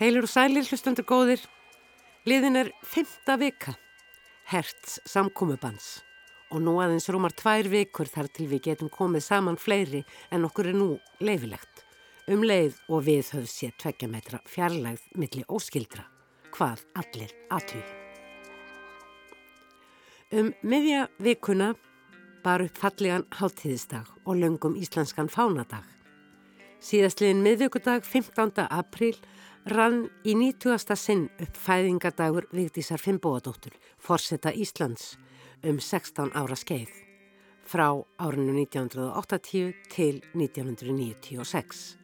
Heilur og sælir hlustundur góðir, liðin er fymta vika, herts samkúmubans og nú aðeins rúmar tvær vikur þar til við getum komið saman fleiri en okkur er nú leifilegt. Um leið og við höfð sér tveggja metra fjarlægð millir óskildra, hvað allir aðtví. Um miðja vikuna bar upp fallegan háttíðisdag og löngum íslenskan fánadag. Síðastliðin miðvíkudag 15. apríl rann í 90. sinn upp fæðingadagur Vigdísar Finnbóadóttur, forsetta Íslands, um 16 ára skeið, frá árinu 1980 til 1996.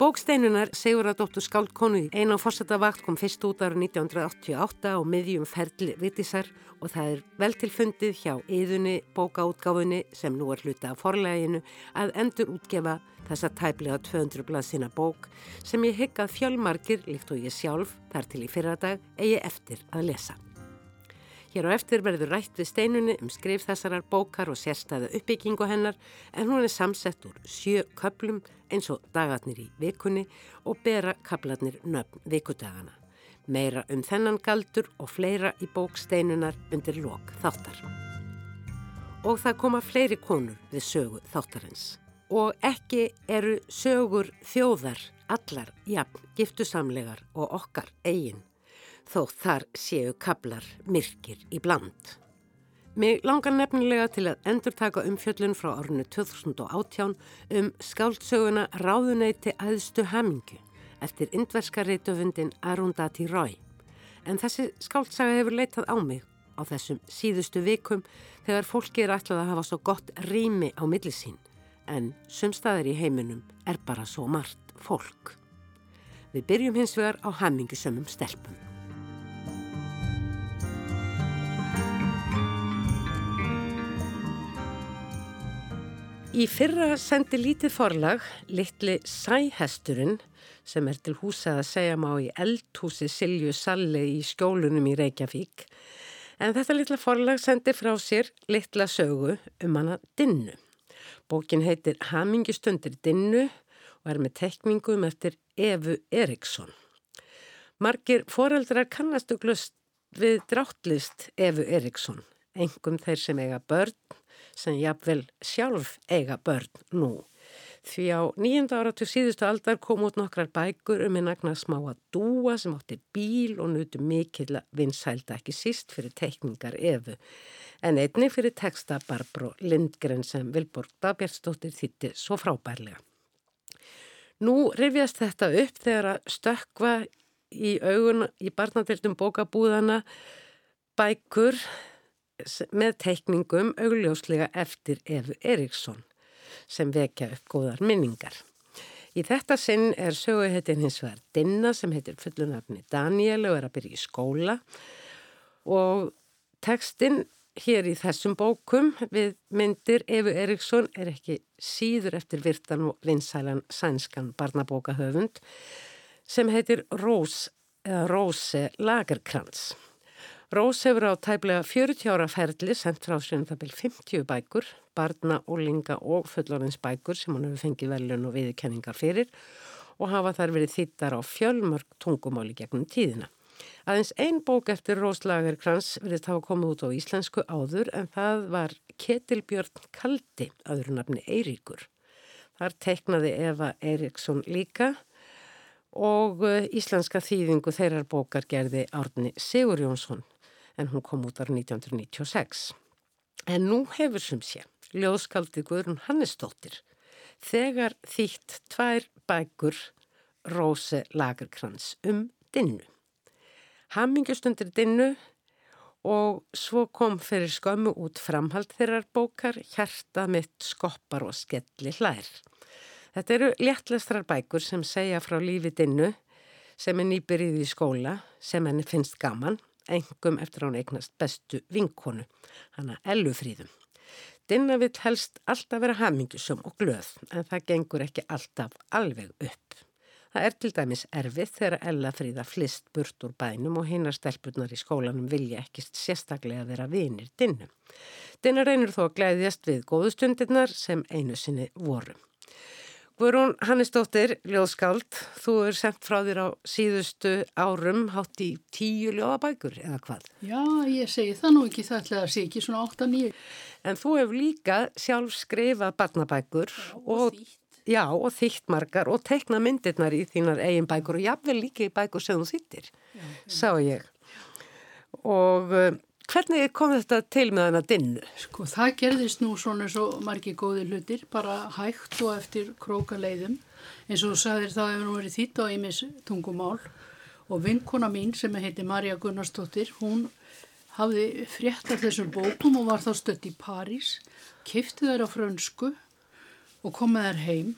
Bóksteinunar Siguradóttur Skáldkonu eina á fórsetavakt kom fyrst út ára 1988 á miðjum ferli Vigdísar og það er vel tilfundið hjá yðunni bókaútgáfunni sem nú er hluta af forleginu að endur útgefa þessa tæplega 200 blaðsina bók sem ég hyggað fjölmarkir líkt og ég sjálf þar til í fyrradag eigi eftir að lesa. Hér á eftir verður rætt við steinunni um skrif þessarar bókar og sérstæða uppbyggingu hennar en hún er samsett úr sjö köplum eins og dagarnir í vikunni og bera kaplarnir nöfn vikudagana. Meira um þennan galdur og fleira í bóksteinunar undir lok þáttar. Og það koma fleiri konur við sögu þáttarins. Og ekki eru sögur þjóðar allar jafn giftusamlegar og okkar eigin þó þar séu kablar myrkir í bland. Mér langar nefnilega til að endur taka umfjöllun frá árunni 2018 um skáldsöguna Ráðuneyti aðstu hamingu eftir indverska reytöfundin Arundati Roy. En þessi skáldsaga hefur leitað á mig á þessum síðustu vikum þegar fólki er ætlað að hafa svo gott rými á millisín en sumstaðir í heiminum er bara svo margt fólk. Við byrjum hins vegar á hamingisömmum stelpum. Í fyrra sendi lítið forlag litli Sæhesturinn sem er til húsa að segja má í eldhúsi Silju Salli í skjólunum í Reykjavík en þetta litla forlag sendi frá sér litla sögu um hana Dinnu. Bókin heitir Hamingistundir Dinnu og er með tekningum eftir Evu Eriksson. Margir foreldrar kannastu glust við dráttlist Evu Eriksson, engum þeir sem eiga börn sem jafnvel sjálf eiga börn nú. Því á nýjenda áratu síðustu aldar kom út nokkrar bækur um einn agnar smá að dúa sem átti bíl og nutu mikill vinsælda ekki síst fyrir teikningar efu. En einni fyrir texta Barbro Lindgren sem Vilborg Dabjörnsdóttir þýtti svo frábærlega. Nú rifjast þetta upp þegar að stökva í augun í barnatiltum bókabúðana bækur með teikningum augljóslega eftir Efu Eriksson sem vekja upp góðar minningar. Í þetta sinn er söguhettin hins vegar Dinna sem heitir fullunafni Daniel og er að byrja í skóla og tekstinn hér í þessum bókum við myndir Efu Eriksson er ekki síður eftir virtan og vinsælan sænskan barnabókahöfund sem heitir Rós, Róse Lagerkrans. Rós hefur á tæplega 40 ára ferli sendt frá sér um það byrj 50 bækur, barna, ólinga og fullorins bækur sem hann hefur fengið velun og viðkenningar fyrir og hafa þar verið þýttar á fjölmörg tungumáli gegnum tíðina. Aðeins ein bók eftir Rós Lagerkrans verið þá komið út á íslensku áður en það var Ketilbjörn Kaldi, aður nafni Eiríkur. Þar teiknaði Eva Eiríksson líka og eh, íslenska þýðingu þeirrar bókar gerði Árni Sigur Jónsson en hún kom út ára 1996. En nú hefur sem sé ljóðskaldið Guðrun Hannesdóttir þegar þýtt tvær bækur Róse Lagerkrans um dinnu. Hammingjustundir dinnu og svo kom fyrir skömmu út framhald þeirrar bókar Hjarta mitt skoppar og skelli hlær. Þetta eru léttlestrar bækur sem segja frá lífi dinnu sem er nýbyrðið í skóla sem henni finnst gaman engum eftir án eignast bestu vinkonu, hana Ellufríðum. Dinna vill helst alltaf vera hamingjusum og glöð en það gengur ekki alltaf alveg upp. Það er til dæmis erfið þegar Ella fríða flist burt úr bænum og hinnar stelpunar í skólanum vilja ekki sérstaklega vera vinir dinnu. Dinna reynur þó að glæðjast við góðustundirnar sem einu sinni voru. Guðrún Hannesdóttir, ljóðskáld, þú er sendt frá þér á síðustu árum, hátt í tíu ljóðabækur eða hvað? Já, ég segi það nú ekki, það ætlaði að sé ekki svona 8-9. En þú hefur líka sjálf skrifað barnabækur Já, og, og, já, og þýtt margar og teikna myndirnar í þínar eigin bækur og jafnvel líka í bækur sem þú þýttir, sá ég. Og uh, hvernig kom þetta til með hana dinnu? Sko það gerðist nú svona svo margi góði hlutir, bara hægt og eftir krókaleiðum. og þú sagðir þá hefur nú verið þýtt á einmis tungumál og vinkona mín sem heiti Marja Gunnarsdóttir, hún hafði frétt af þessum bókum og var þá stött í París, kifti þær á frönsku og kom með þær heim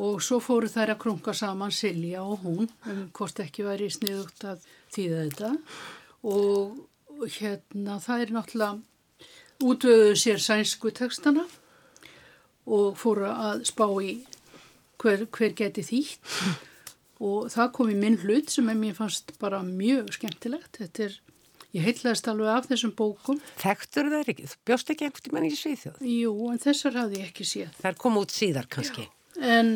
og svo fóru þær að krunga saman Silja og hún um hvort ekki væri sniðugt að þýða þetta og hérna það er náttúrulega útvöðuðu sér sænsku tekstana og fóru að spá í hver, hver geti þýtt og það kom í minn hlut sem er mér fannst bara mjög skemmtilegt. Þetta er, ég heitlaðist alveg af þessum bókum. Þekktur þær ekki? Þú bjóst ekki einhvern tímann í Svíþjóð? Jú, en þessar hafði ég ekki séð. Þær kom út síðar kannski. En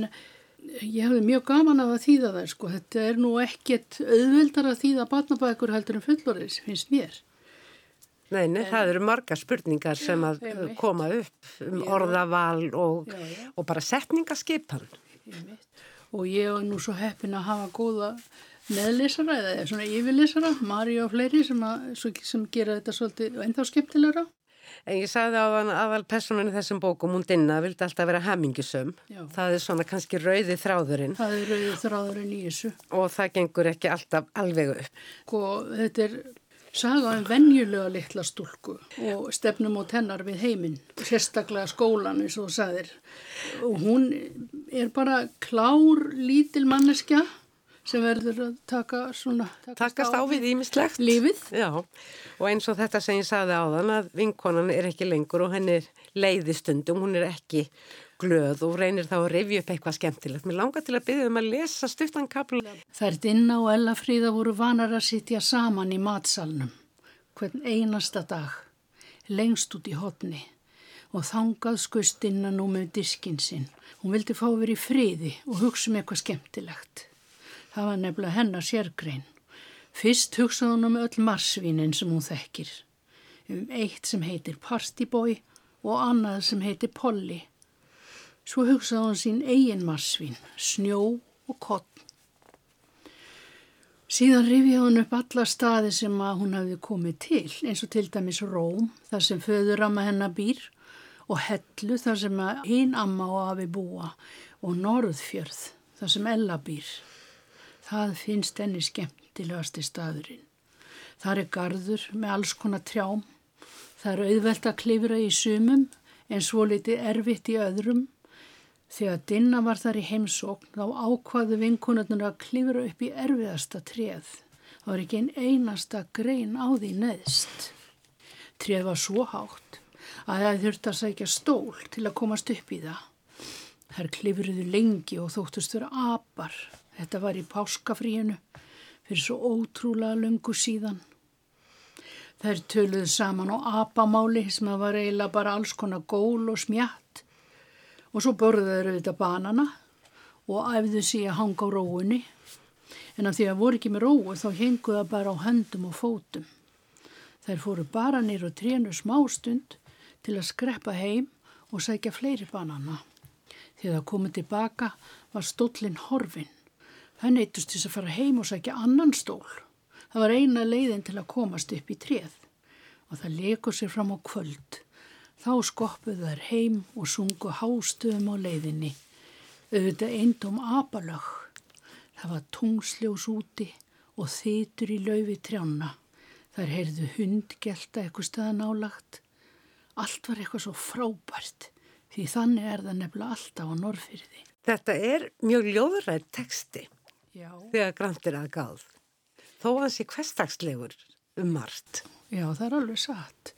ég hafði mjög gaman af að þýða þær sko. Þetta er nú ekkert auðveldar að þýða batnabækur heldur en fullorðis, finnst mér. Nei, nei, það eru marga spurningar sem að koma upp um orðaval og, og bara setningaskipan. Og ég var nú svo heppin að hafa góða meðlesara eða svona yfirlesara, Mari og fleiri sem, að, svo- sem gera þetta svolítið ennþá skemmtilegra. En ég sagði á hann aðal personunni þessum bókum, hún dinna, vildi alltaf vera hamingjusum. Já. Það er svona kannski rauði þráðurinn Það er rauðið þráðurinn í þessu. og það gengur ekki alltaf alveg upp. Og þetta er saga um venjulega litla stúlku og stefnum út hennar við heiminn, sérstaklega skólan eins og þú sagðir. Og hún er bara klár lítil manneskja sem verður að taka svona... Takast á við ímislegt. Lífið. Já, og eins og þetta sem ég sagði á þann að vinkonan er ekki lengur og henni er leiði stundum, hún er ekki glöð og reynir þá að rifja upp eitthvað skemmtilegt. Mér langar til að byggja um að lesa stuttan kapla. Þær Dinna og Ella Fríða voru vanar að sitja saman í matsalnum, hvern einasta dag, lengst út í hotni og þangað skust Dinna nú með diskinn sinn. Hún vildi fá verið í friði og hugsa um eitthvað skemmtilegt. Það var nefnilega hennar sérgrein. Fyrst hugsaði hún um öll marsvínin sem hún þekkir. Um eitt sem heitir Partyboy og annað sem heitir Polly. Svo hugsaði hún sín eigin marsvín, snjó og kott Síðan rifjaði hún upp alla staði sem að hún hafði komið til, eins og til dæmis Róm, þar sem föðuramma hennar býr, og Hellu, þar sem hinn amma og afi búa, og Norðfjörð, þar sem Ella býr. Það finnst henni skemmtilegasti staðurinn. Það er gardur með alls konar trjám. Það er auðvelt að klifra í sumum, en svo litið erfitt í öðrum. Þegar Dinna var þar í heimsókn þá ákvaðu vinkonarnir að klifra upp í erfiðasta treð. Það var ekki einn einasta grein á því neðst. Treð var svo hátt að það þurfti að sækja stól til að komast upp í það. Þær klifruðu lengi og þóttust vera apar. Þetta var í páskafríinu fyrir svo ótrúlega lungu síðan. Þær töluðu saman á apamáli sem að var eiginlega bara alls konar gól og smjatt og svo borðuðu auðvitað banana og æfðu sig að hanga á róunni en af því að voru ekki með róu þá henguðu það bara á höndum og fótum. Þær fóru bara nýr og trénu smástund til að skreppa heim og sækja fleiri banana. Þegar það komið tilbaka var stóllin horfin. Það neytust þess að fara heim og sækja annan stól. Það var eina leiðin til að komast upp í tréð og það lekur sér fram á kvöld. Þá skoppuðu þær heim og sungu hástöðum á leiðinni. Auðvitað eindum apalög. Það var tungsljós úti og þytur í laufi trjána. Þær heyrðu hundgelta eitthvað staðan álagt. Allt var eitthvað svo frábært því þannig er það nefnilega alltaf á norðfyrði. Þetta er mjög ljóðrætt teksti Já. þegar grannt er að gáð. Þó að hans er hverstagslegur um margt. Já, það er alveg satt.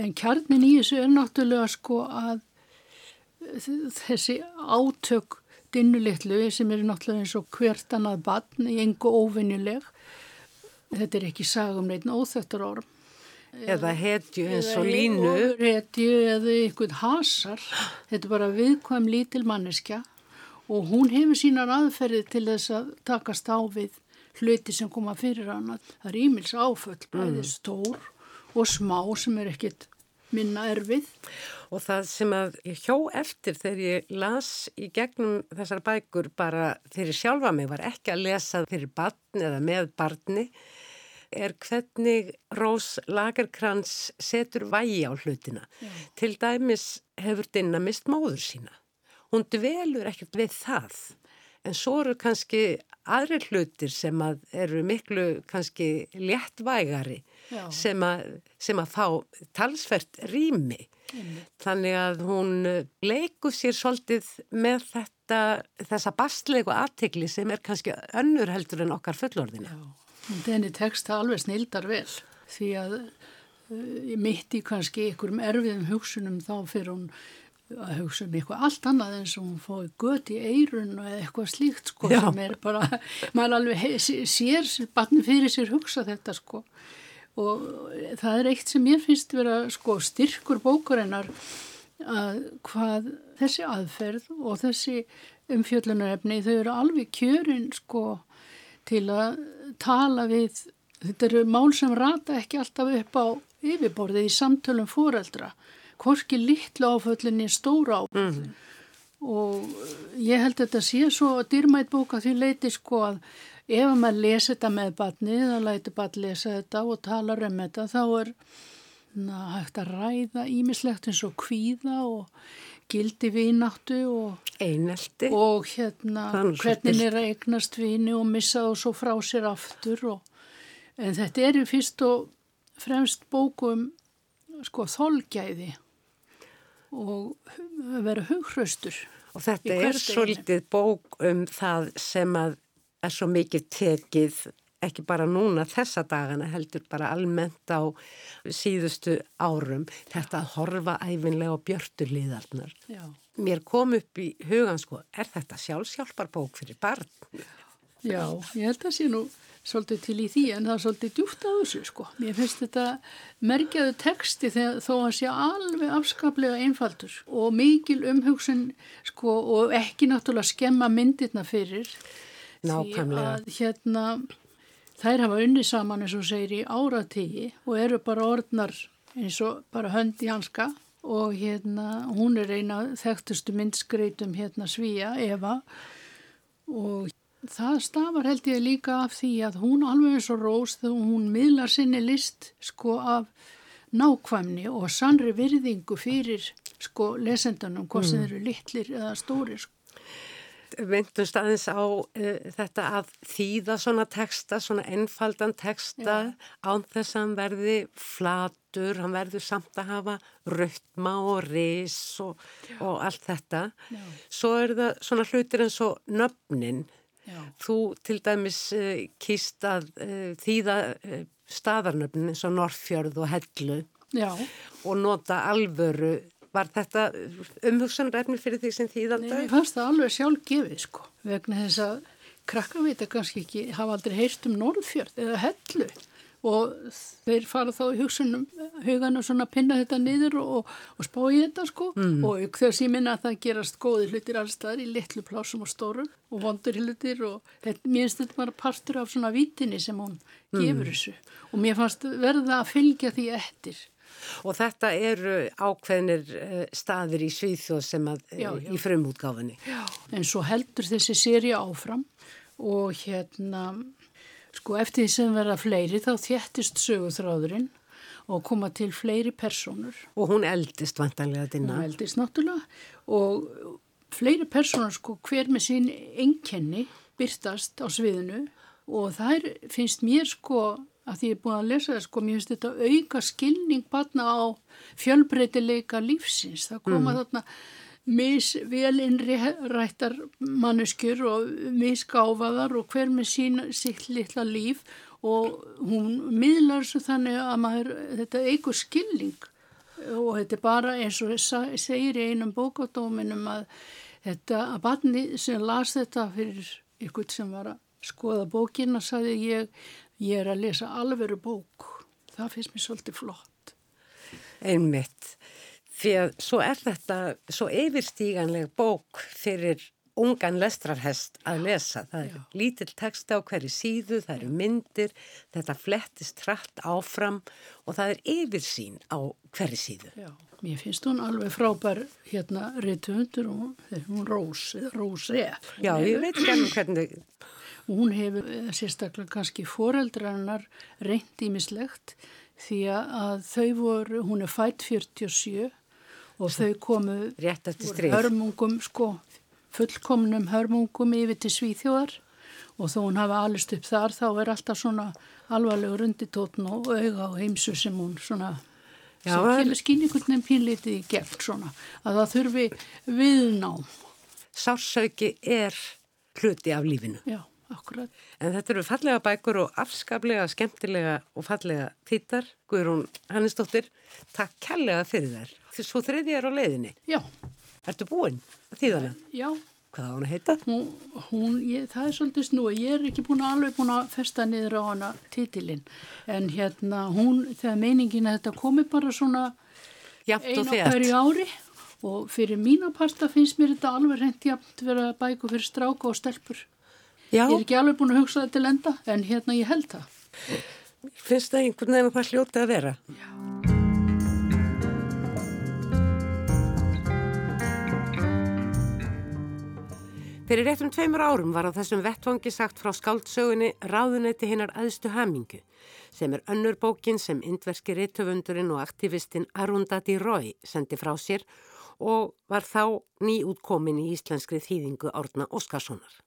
En kjarnin í þessu er náttúrulega sko að þessi átök dinnulitlu sem eru náttúrulega eins og hvert annað barn í engu óvinnuleg. Þetta er ekki sagum neitt óþöttur orm. Eða hetju eins og línu. Eða hetju eða einhvern hasar. Þetta er bara viðkvæm lítil manneskja og hún hefur sínar aðferði til þess að takast á við hluti sem koma fyrir hana. Það er ímils áföll, bæði stór og smá sem er ekkit minna erfið. Og það sem að ég hjó eftir þegar ég las í gegnum þessar bækur bara fyrir sjálfa mig var ekki að lesa fyrir barn eða með barni er hvernig Rós Lagerkrans setur vægi á hlutina. Já. Til dæmis hefur Dinna mist móður sína. Hún dvelur ekkert við það. En svo eru kannski aðri hlutir sem að eru miklu kannski léttvægari sem að, sem að fá talsvert rými. Mm. Þannig að hún leikur sér svolítið með þetta, þessa bastlegu aðtegli sem er kannski önnur heldur en okkar fullorðina. Þenni teksta alveg snildar vel því að uh, mitt í kannski einhverjum erfiðum hugsunum þá fyrir hún að hugsa um eitthvað allt annað eins og hún fóði gött í eirun eða eitthvað slíkt sko Já. sem er bara, maður alveg sér batni fyrir sér hugsa þetta sko og það er eitt sem ég finnst vera sko styrkur bókarinnar að hvað þessi aðferð og þessi umfjöllunarefni þau eru alveg kjörin sko til að tala við þetta eru mál sem rata ekki alltaf upp á yfirborðið í samtölum fóreldra hvorki litlu áföllinni stóra áföllin. Mm. og ég held að þetta sé svo dýrmætt bóka því leiti sko að ef maður lesi þetta með batni þá læti bat lesa þetta og tala um þetta þá er na, hægt að ræða ímislegt eins og kvíða og gildi vínáttu og einelti. og hérna hvernig er að eignast víni og missa það svo frá sér aftur og, en þetta er fyrst og fremst bókum sko þolgæði og vera hugraustur. Og þetta er svolítið bók um það sem að er svo mikið tekið ekki bara núna þessa dagana heldur bara almennt á síðustu árum þetta að horfa æfinlega á björturliðarnar. Mér kom upp í hugan sko, er þetta sjálfsjálfarbók fyrir barn? Já, ég held að sé nú svolítið til í því en það er svolítið djúft á þessu sko. Mér finnst þetta merkjaðu texti þegar, þó að sé alveg afskaplega einfaldur og mikil umhugsun sko og ekki náttúrulega skemma myndirna fyrir. Nákvæmlega. Því að hérna þær hafa unni saman eins og segir í áratígi og eru bara orðnar eins og bara hönd í hanska og hérna hún er eina þekktustu myndskreitum hérna Svíja, Eva og Það stafar held ég líka af því að hún alveg eins og Rós þegar hún miðlar sinni list sko af nákvæmni og sannri virðingu fyrir sko lesendunum, hvort sem mm. eru litlir eða stórir. Sko. Vindumst aðeins á uh, þetta að þýða svona texta, svona einfaldan texta án þess að hann verði flatur, hann verður samt að hafa röttma og ris og, og allt þetta. Já. Svo er það svona hlutir eins og nöfnin Já. Þú til dæmis uh, kýst að uh, þýða uh, staðarnöfnin eins og Norrfjörð og Hellu Já. og nota alvöru. Var þetta umhugsanræfni fyrir því sem þýðanda? Nei, ég fannst það alveg sjálf gefið sko vegna þess að krakkavita kannski ekki hafa aldrei heyrst um Norrfjörð eða Hellu og þeir fara þá í hugsunum hugan og svona pinna þetta niður og, og spá í þetta sko mm. og þegar síminna að það gerast góði hlutir allstaðar í litlu plásum og stórum og vondur hlutir og þetta, mér finnst þetta bara partur af svona vítinni sem hún gefur mm. þessu og mér fannst verða að fylgja því eftir. Og þetta eru ákveðnir eh, staðir í Svíþjóð sem að já, já. í frumútgáfinni. Já, en svo heldur þessi séri áfram og hérna Sko eftir því sem verða fleiri þá þjættist söguþráðurinn og koma til fleiri personur. Og hún eldist vantanlega dynna. Hún eldist náttúrulega og fleiri personur sko hver með sín enkenni byrtast á sviðinu og það finnst mér sko að því ég er búin að lesa það sko, mér finnst þetta auka skilning batna á fjölbreytileika lífsins. Það koma mm. þarna misvel innrættar manneskjur og misgáfaðar og hver með sín sitt litla líf. Og hún miðlar svo þannig að maður, þetta eigur skilning. Og þetta er bara eins og segir í einum bókadóminum að þetta að barni sem las þetta fyrir ykkur sem var að skoða bókina saði ég, ég er að lesa alveru bók. Það finnst mér svolítið flott. Einmitt Því að svo er þetta svo yfirstíganleg bók fyrir ungan lestrarhest að lesa. Það er Já. lítill texta á hverju síðu, það eru myndir, þetta flettist hratt áfram og það er yfirsýn á hverju síðu. Já, mér finnst hún alveg frábær hérna reytuhundur og hún Rós, Rós Ref. Já, ég veit ekki alveg hvernig... Hún hefur eh, sérstaklega kannski foreldrarnar reynd ímislegt því að þau voru, hún er fætt 47 og þau komu hörmungum sko fullkomnum hörmungum yfir til Svíþjóðar og þó hún hafa alist upp þar þá er alltaf svona alvarlegur undirtótn og auga og heimsu sem hún svona Já, sem kemur skýningunum pínlítið í gegn svona að það þurfi viðnám. Sársauki er hluti af lífinu. Já, akkurat. En þetta eru fallega bækur og afskaplega, skemmtilega og fallega þýttar. Guðrún Hannesdóttir, takk kærlega fyrir þær. Svo þriði er á leiðinni. Já. Ertu búinn að þýða hana? Já. Hvað á hann að heita? Hún, hún ég, það er svolítið snú. Ég er ekki búin að alveg búin að festa niður á hana titilinn. En hérna hún, þegar meiningin að þetta komi bara svona einu hverju ári og fyrir mína pasta finnst mér þetta alveg reynd jafnt vera bæku fyrir stráka og stelpur. Já. Ég er ekki alveg búin að hugsa þetta til enda en hérna ég held það. Finnst það einhvern veginn hvað hljótið að vera? Já. Fyrir réttum tveimur árum var á þessum vettvangi sagt frá skáldsögunni Ráðunetti hinnar aðstu hamingu sem er önnur bókin sem indverski réttöfundurinn og aktivistinn Arundati Roy sendi frá sér og var þá nýútkomin í íslenskri þýðingu Árna Óskarssonar.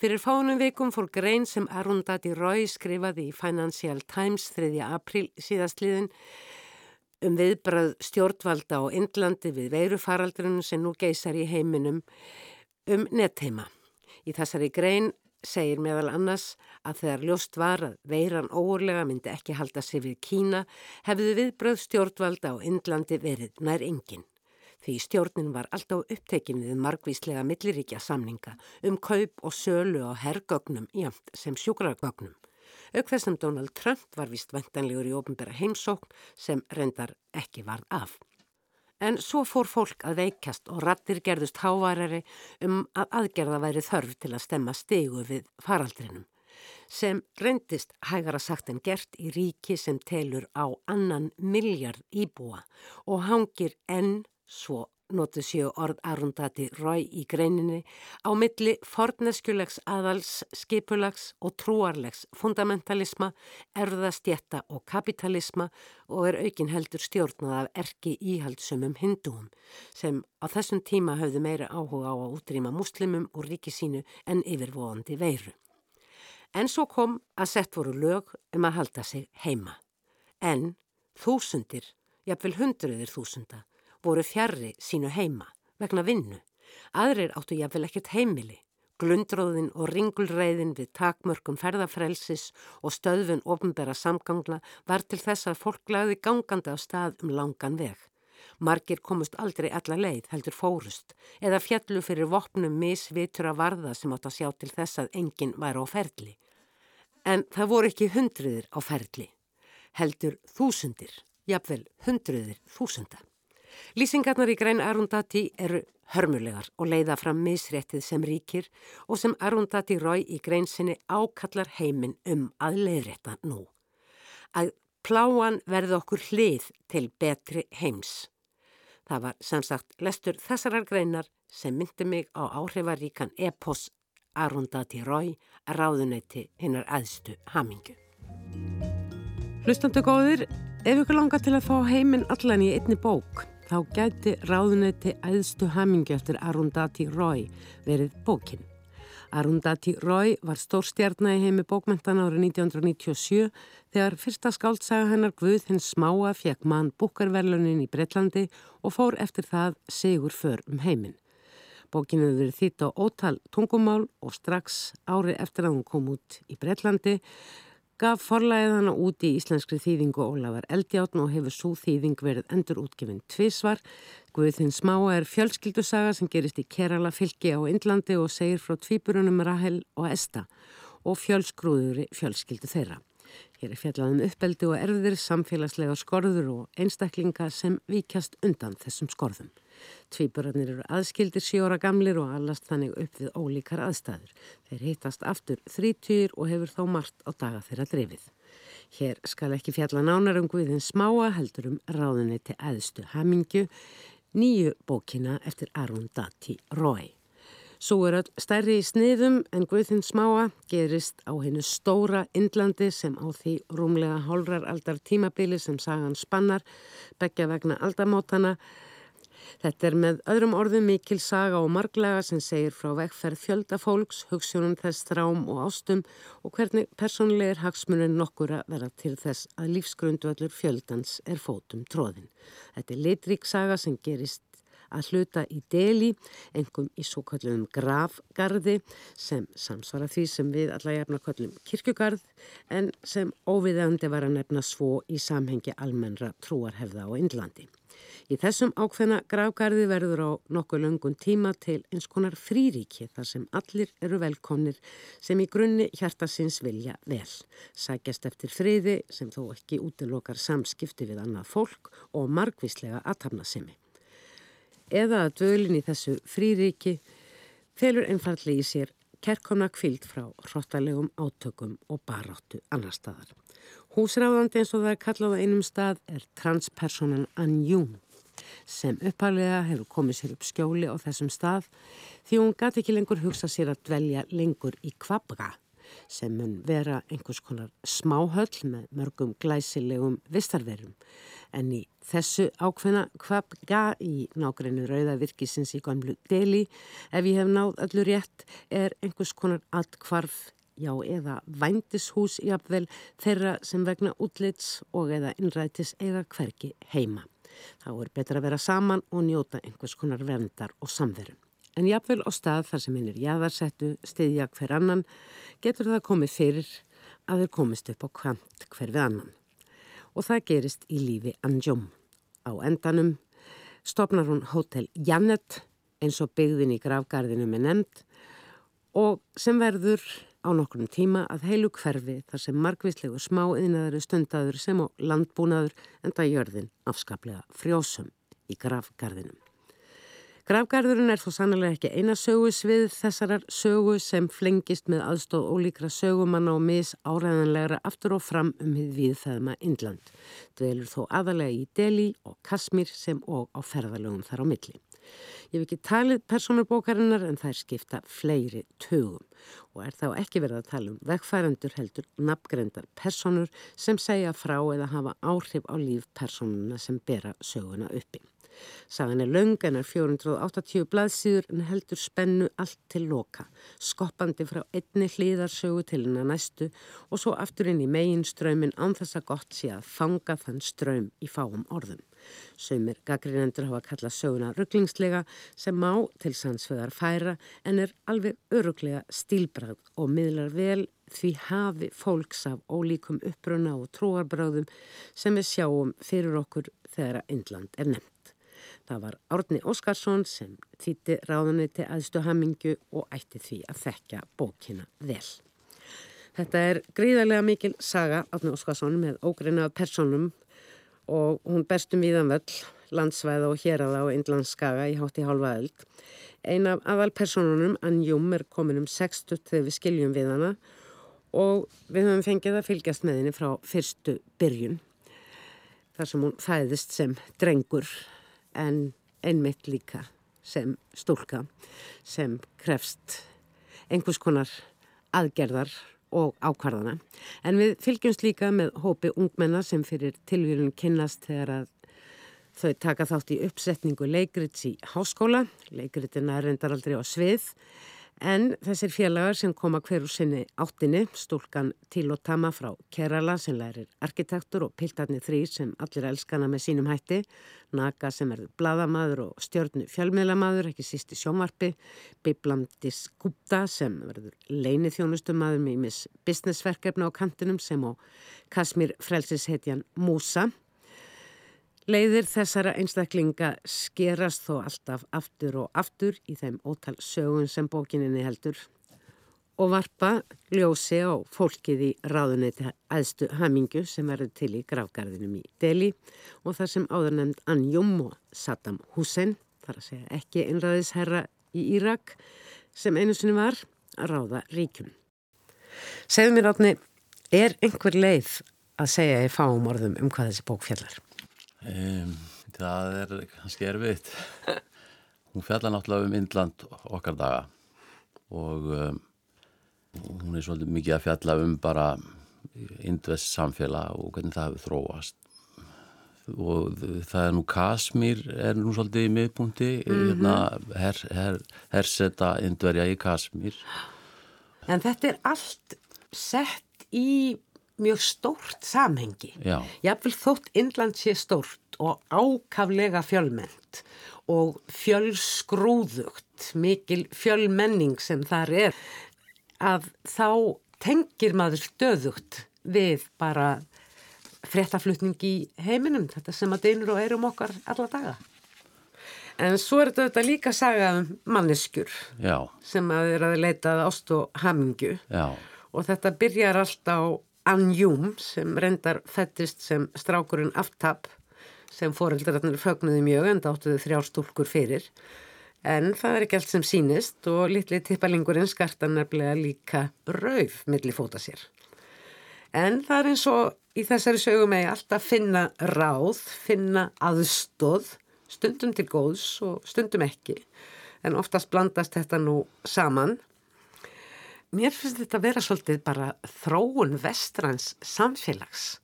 Fyrir fánum vikum fór grein sem Arundati Roy skrifaði í Financial Times 3. april síðastliðin um viðbrað stjórnvalda á Indlandi við veirufaraldrinu sem nú geysar í heiminum um netteima. Í þessari grein segir meðal annars að þegar ljóst var að veiran óurlega myndi ekki halda sig við Kína hefðu viðbröð stjórnvalda á Indlandi verið nær engin. Því stjórnin var alltaf upptekin við margvíslega milliríkja samninga um kaup og sölu á herrgögnum jamt sem sjúkrargögnum. Auk þessum Donald Trump var vist vendanlegur í ofnbæra heimsókn sem reyndar ekki varð af. En svo fór fólk að veikast og rattir gerðust hávarari um að aðgerða væri þörf til að stemma stegu við faraldrinum. Sem reyndist hægara sagt en gert í ríki sem telur á annan miljard íbúa og hangir enn svo notu séu orð Arundati Rói í greininni á milli forneskjulegs aðals, skipulags og trúarlegs fundamentalisma, erðastjetta og kapitalisma og er aukin heldur stjórnað af erki íhaldsumum hindúum sem á þessum tíma hafðu meira áhuga á að útrýma muslimum og ríki sínu en yfirvóandi veiru. En svo kom að sett voru lög um að halda sig heima. En þúsundir, jafnvel hundruðir þúsunda, voru fjarrri sínu heima vegna vinnu. Aðrir áttu jáfnvel ekkert heimili. Glundróðin og ringulreiðin við takmörkum ferðafrelsis og stöðfun ofnbæra samgangla var til þess að fólk lagði gangandi á stað um langan veg. Margir komust aldrei alla leið, heldur fórust, eða fjallu fyrir vopnum misvitur að varða sem átt að sjá til þess að enginn væri á ferli. En það voru ekki hundruðir á ferli, heldur þúsundir, jafnvel hundruðir þúsunda. Lýsingarnar í grein Arundati eru hörmulegar og leiða fram misréttið sem ríkir og sem Arundati Rói í grein sinni ákallar heiminn um að leiðrétta nú. Að pláan verði okkur hlið til betri heims. Það var sem sagt lestur þessarar greinar sem myndi mig á áhrifaríkan epos Arundati Rói að ráðuneyti hinnar aðstu hamingu. Hlustandu góðir, ef ykkur langar til að fá heiminn allan í einni bók þá gæti ráðunetti æðstu hamingi eftir Arundati Roy verið bókin. Arundati Roy var stórstjarnar í heimi bókmentan árið 1997 þegar fyrsta skáldsaga hennar Guð hins smáa fekk mann búkarverlunin í Breitlandi og fór eftir það segur för um heiminn. Bókin hefur verið þýtt á ótal tungumál og strax árið eftir að hún kom út í Breitlandi gaf forlæðið hana út í íslenskri þýðingu Ólafar Eldjáttn og hefur svo þýðing verið endur útgefinn tvísvar. Guðinn smáa er fjölskyldusaga sem gerist í Kerala fylki á Indlandi og segir frá tvíburunum Rahel og Esta og fjölsgrúðuri fjölskyldu þeirra. Hér er fjallaðum uppeldi og erðir, samfélagslega skorður og einstaklinga sem vikjast undan þessum skorðum. Tvíburarnir eru aðskildir sjóra gamlir og allast þannig upp við ólíkar aðstæður. Þeir hittast aftur þrítýr og hefur þá margt á daga þeirra drefið. Hér skal ekki fjalla nánar um Guðin smáa heldur um ráðunni til aðstu hamingju, nýju bókina eftir Arun Dati Rói. Svo er öll stærri í sniðum en Guðinn smáa gerist á hennu stóra Indlandi sem á því rúmlega hálrar aldar tímabili sem sagan spannar, begja vegna aldamótana. Þetta er með öðrum orðum mikil saga og marglega sem segir frá vegferð fjölda fólks, hugssjónum þess þrám og ástum og hvernig personleir hagsmunum nokkur að vera til þess að lífsgrundvöldur fjöldans er fótum tróðin. Þetta er litrík saga sem gerist að hluta í deli, engum í svo kallum gravgarði sem samsvara því sem við alla jafna kallum kirkugarð en sem óviðandi var að nefna svo í samhengi almennra trúarhefða á Indlandi. Í þessum ákveðna gravgarði verður á nokkuð löngun tíma til eins konar fríríki þar sem allir eru velkonir sem í grunni hjartasins vilja vel. Sækjast eftir friði sem þó ekki útilokar samskipti við annað fólk og margvíslega aðtapna semi eða að dölin í þessu fríríki felur einfalli í sér kerkona kvild frá hróttalegum átökum og baráttu annar staðar. Húsráðandi eins og það er kallað á einum stað er transpersonan Anjún sem uppalega hefur komið sér upp skjóli á þessum stað því hún gæti ekki lengur hugsa sér að dvelja lengur í kvabra sem mun vera einhvers konar smáhöll með mörgum glæsilegum vistarverum en í þessu ákveðna kvapga í nákvæmnu rauðavirkisins í gamlu deli ef ég hef náð öllu rétt er einhvers konar allkvarf já eða vændishús jafnvel þeirra sem vegna útlits og eða innrætis eða hverki heima. Þá er betra að vera saman og njóta einhvers konar verndar og samverum. En jafnvel á stað þar sem hinn er jæðarsettu, stiðja hver annan, getur það komið fyrir að þeir komist upp á kvant hver við annan og það gerist í lífi Anjum. Á endanum stopnar hún hótel Jannet eins og byggðin í gravgarðinu með nefnd og sem verður á nokkrum tíma að heilu hverfi þar sem margvíslegu smá yðnaðari stundaður sem á landbúnaður en það jörðin afskaplega frjósum í gravgarðinum. Grafgarðurinn er þó sannlega ekki eina sögusvið þessarar sögu sem flengist með aðstóð ólíkra sögumanna og mis áræðanlegra aftur og fram um hið viðfæðma Indland. Dvelur þó aðalega í Delhi og Kasmír sem og á ferðalögum þar á milli. Ég hef ekki talið personubókarinnar en það er skipta fleiri tögum og er þá ekki verið að tala um vegfærandur heldur nafngrendar personur sem segja frá eða hafa áhrif á líf personuna sem bera söguna uppi. Sagan er löng en er 480 blaðsýður en heldur spennu allt til loka, skoppandi frá einni hlýðarsögu til hennar næstu og svo aftur inn í megin strömin án þess að gott sé að fanga þann ström í fáum orðum. Saumir gaggrinendur hafa kallað söguna rugglingslega sem má til sannsvegar færa en er alveg öruglega stílbrað og miðlar vel því hafi fólks af ólíkum uppruna og trúarbröðum sem við sjáum fyrir okkur þegar að Indland er nefnt. Það var Árni Óskarsson sem þýtti ráðunni til aðstu hamingu og ætti því að þekka bókina vel. Þetta er gríðarlega mikil saga Árni Óskarsson með ógreinað personum og hún bestum viðan völl, landsvæða og héraða og innlandskaga í hátti hálfa öld. Ein af aðal personunum, Anjum, er komin um 60 þegar við skiljum við hana og við höfum fengið að fylgjast með henni frá fyrstu byrjun þar sem hún fæðist sem drengur en einmitt líka sem stúlka sem krefst einhvers konar aðgerðar og ákvarðana. En við fylgjumst líka með hópi ungmenna sem fyrir tilvílun kynnast þegar að þau taka þátt í uppsetningu leikrits í háskóla. Leikritina er reyndar aldrei á svið En þessir félagar sem koma hverju sinni áttinni, stúlkan Tilotama frá Kerala sem lærir arkitektur og piltarni þrý sem allir elskana með sínum hætti, Naga sem er bladamadur og stjórnu fjölmiðlamadur, ekki sísti sjómarpi, Biblandis Gupta sem verður leini þjónustumadur með mis businessverkefna á kantinum sem á Kasmir frelsishetjan Musa Leiðir þessara einstaklinga skerast þó alltaf aftur og aftur í þeim ótal sögun sem bókininni heldur og varpa ljósi á fólkið í ráðuneti aðstu hamingu sem verður til í gravgarðinum í Delhi og þar sem áður nefnd Anjum og Saddam Hussein, þar að segja ekki einræðisherra í Írak sem einu sinni var að ráða ríkjum. Segðu mér átni, er einhver leið að segja í fáum orðum um hvað þessi bók fjallar? Um, það er kannski erfitt. Hún fjallar náttúrulega um Indland okkar daga og um, hún er svolítið mikið að fjalla um bara indvest samfélag og hvernig það hefur þróast og það er nú Kasmír er nú svolítið í miðbúndi mm -hmm. hérna, her, her, herseta indverja í Kasmír En þetta er allt sett í mjög stórt samhengi jáfnvel þótt Indland sé stórt og ákaflega fjölmennt og fjölsgrúðugt mikil fjölmenning sem þar er að þá tengir maður stöðugt við bara fréttaflutning í heiminum, þetta sem að deynur og erum okkar alla daga. En svo er þetta líka saga um manneskjur Já. sem að er að leitað ást og hamingu Já. og þetta byrjar allt á Anjum sem reyndar fættist sem strákurinn aftab sem foreldrarnir fögnuði mjög en dáttuði þrjárstúlkur fyrir en það er ekki allt sem sínist og litli tippalingurinn skarta nefnilega líka rauf millir fóta sér. En það er eins og í þessari sögum eigi alltaf finna ráð, finna aðstóð, stundum til góðs og stundum ekki. En oftast blandast þetta nú saman. Mér finnst þetta að vera svolítið bara þróun vestrans samfélags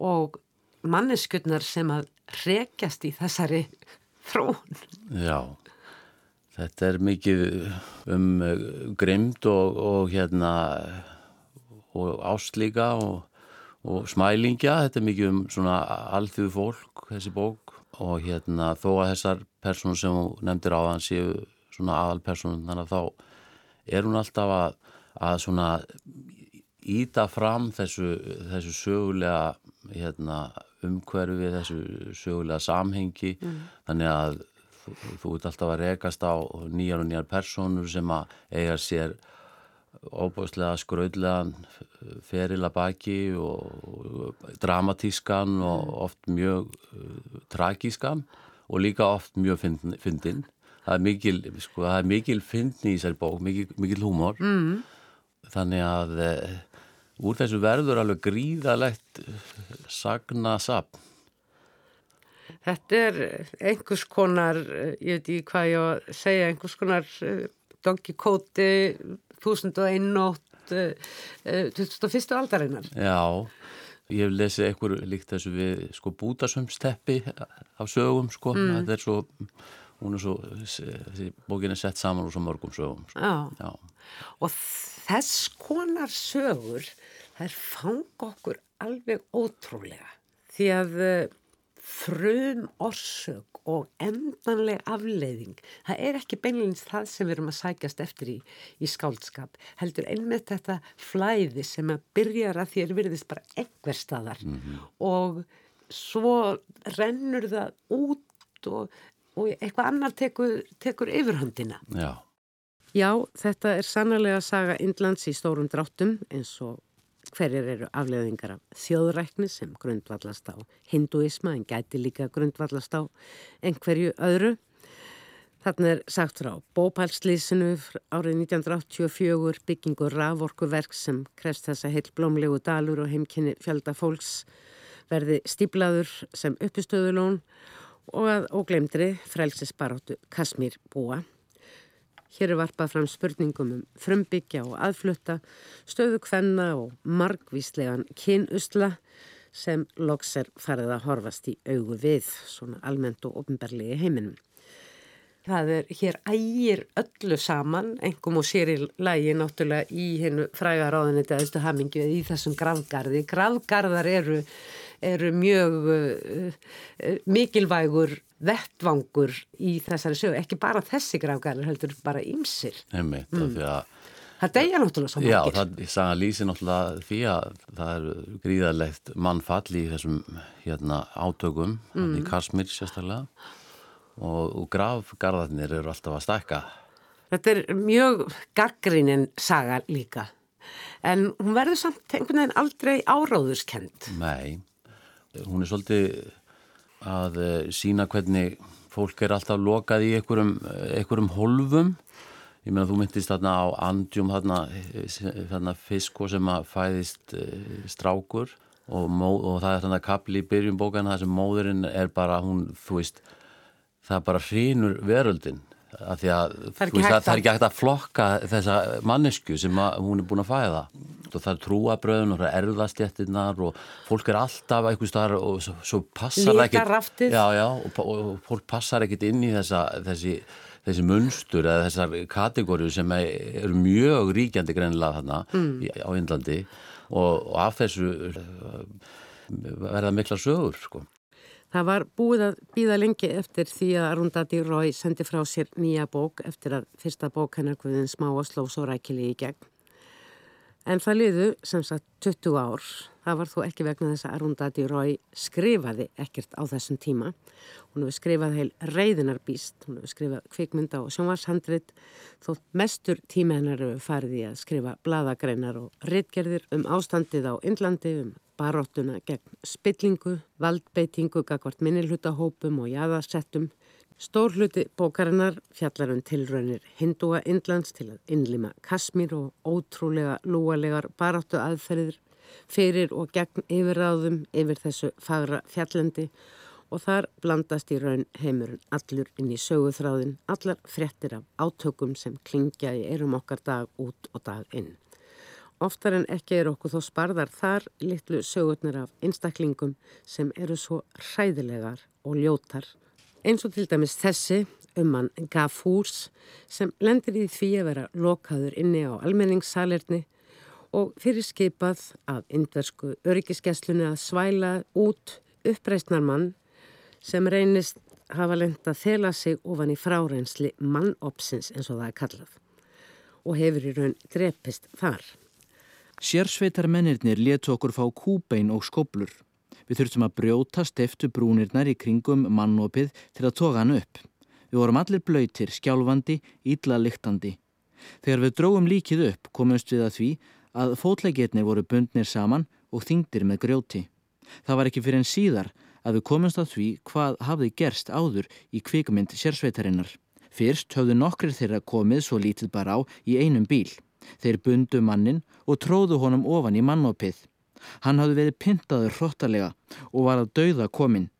og manneskjöldnar sem að rekjast í þessari þróun. Já, þetta er mikið um grimd og, og hérna og áslíka og, og smælingja, þetta er mikið um svona alþjóðu fólk, þessi bók og hérna þó að þessar personur sem hún nefndir á þann séu svona aðalpersonum, þannig að þá er hún alltaf að, að svona íta fram þessu, þessu sögulega hérna, umhverfi, þessu sögulega samhengi, mm. þannig að þú, þú ert alltaf að rekast á nýjar og nýjar personur sem að eiga sér óbúslega skröðlegan ferila baki og dramatískan og oft mjög uh, tragískan og líka oft mjög fyndin það er mikil, sko, það er mikil fyndin í þessari bók, mikil, mikil húmor mm. Þannig að uh, úr þessu verður alveg gríðalegt sagna sapn Þetta er einhvers konar, ég veit ekki hvað ég að segja, einhvers konar Donkey Kóti 1001 nótt uh, uh, 21. aldarinnar. Já, ég hef lesið einhver líkt þessu við sko bútasumsteppi af sögum sko, mm. þetta er svo, hún er svo, þessi bókin er sett saman úr svo mörgum sögum. Sko. Já. Já, og þess konar sögur, þær fanga okkur alveg ótrúlega því að uh, frum orsök og endanleg afleiðing. Það er ekki beinleins það sem við erum að sækjast eftir í, í skáldskap. Heldur einmitt þetta flæði sem að byrjar að þér virðist bara einhver staðar mm -hmm. og svo rennur það út og, og eitthvað annar tekur, tekur yfirhundina. Já. Já, þetta er sannlega saga Indlands í stórum dráttum eins og hverjir eru afleðingar af þjóðrækni sem grundvallast á hinduisma en gæti líka grundvallast á einhverju öðru. Þarna er sagt frá bópælslýsinu árið 1984 byggingur raforkuverk sem krefst þessa heil blómlegu dalur og heimkynni fjölda fólks verði stíblaður sem uppistöðulón og að óglemdri frelsisbaróttu Kasmír búa. Hér er varpað fram spurningum um frumbyggja og aðflutta, stöðu kvenna og margvíslegan kynusla sem loks er farið að horfast í augu við, svona almennt og ofnberlegi heiminum. Það er hér ægir öllu saman, engum og sér í lægi náttúrulega í hennu frægaráðinni eða hamingju eða í þessum gravgarði. Gravgarðar eru, eru mjög uh, uh, mikilvægur vettvangur í þessari sögu, ekki bara þessi gravgarðar heldur bara ymsir. Einmitt, mm. að Það degja náttúrulega svo. Já, það sagða lýsi náttúrulega því að það er gríðarlegt mannfall í þessum hérna, átökum, mm. í Kasmir sérstaklega og, og gravgarðarnir eru alltaf að stækka. Þetta er mjög gaggrínin saga líka en hún verður samt einhvern veginn aldrei áráðurskend. Nei, hún er svolítið að eh, sína hvernig fólk er alltaf lokað í einhverjum, einhverjum holvum ég meina þú myndist þarna á andjum þarna, þarna fisko sem að fæðist strákur og, og það er þarna kapli í byrjum bókan það sem móðurinn er bara hún, þú veist það bara hrínur veröldin að því að það er, veist, að, það er ekki hægt að flokka þessa mannesku sem að, hún er búin að fæða. Og það er trúabröðun og það er erðastjættinnar og fólk er alltaf eitthvað starf og svo, svo passar já, og, og fólk passar ekkit inn í þessa, þessi, þessi munstur eða þessar kategóriu sem eru mjög ríkjandi greinlega þarna mm. á Índlandi og, og af þessu uh, verða mikla sögur sko Það var búið að býða lengi eftir því að Arundati Rói sendi frá sér nýja bók eftir að fyrsta bók hennar Guðin smá og sló svo rækili í gegn. En það liðu sem sagt 20 ár. Það var þó ekki vegna þess að Arundati Rói skrifaði ekkert á þessum tíma. Hún hefur skrifað heil reyðinarbíst, hún hefur skrifað kvikmynda og sjónvarshandrit þótt mestur tíma hennar hefur farið í að skrifa bladagreinar og rittgerðir um ástandið á Indlandi, um baróttuna gegn spillingu, valdbeitingu, gagvart minnilhutahópum og jæðarsettum. Stór hluti bókarinnar fjallar um tilraunir hindúa Indlands til að innlima Kasmír og ótrúlega lúalegar baráttu aðferðir fyrir og gegn yfirráðum yfir þessu fagra fjallandi og þar blandast í raun heimurinn allur inn í söguþráðin, allar frettir af átökum sem klingja í erum okkar dag út og dag inn. Oftar en ekki er okkur þó sparðar þar litlu sögurnar af einstaklingum sem eru svo hræðilegar og ljótar. Eins og til dæmis þessi um mann Gafúrs sem lendir í því að vera lokaður inni á almenningssalerni og fyrir skipað af indversku öryggiskesslunni að svæla út uppreysnar mann sem reynist hafa lengt að þela sig ofan í frárensli mannopsins eins og það er kallað og hefur í raun drepist þar. Sérsveitar mennirnir letu okkur fá kúbein og skoblur. Við þurftum að brjóta steftu brúnirnar í kringum mannopið til að toga hann upp. Við vorum allir blöytir, skjálfandi, ítla lyktandi. Þegar við dróum líkið upp komumst við að því að fótleikirnir voru bundnir saman og þingdir með grjóti. Það var ekki fyrir en síðar að við komumst að því hvað hafði gerst áður í kvikmynd sérsveitarinnar. Fyrst höfðu nokkrir þeirra komið svo lítið bara á í einum bíl. Þeir bundu mannin og tróðu honum ofan í mannopið. Hann hafði verið pyntaður hróttalega og var að dauða komin.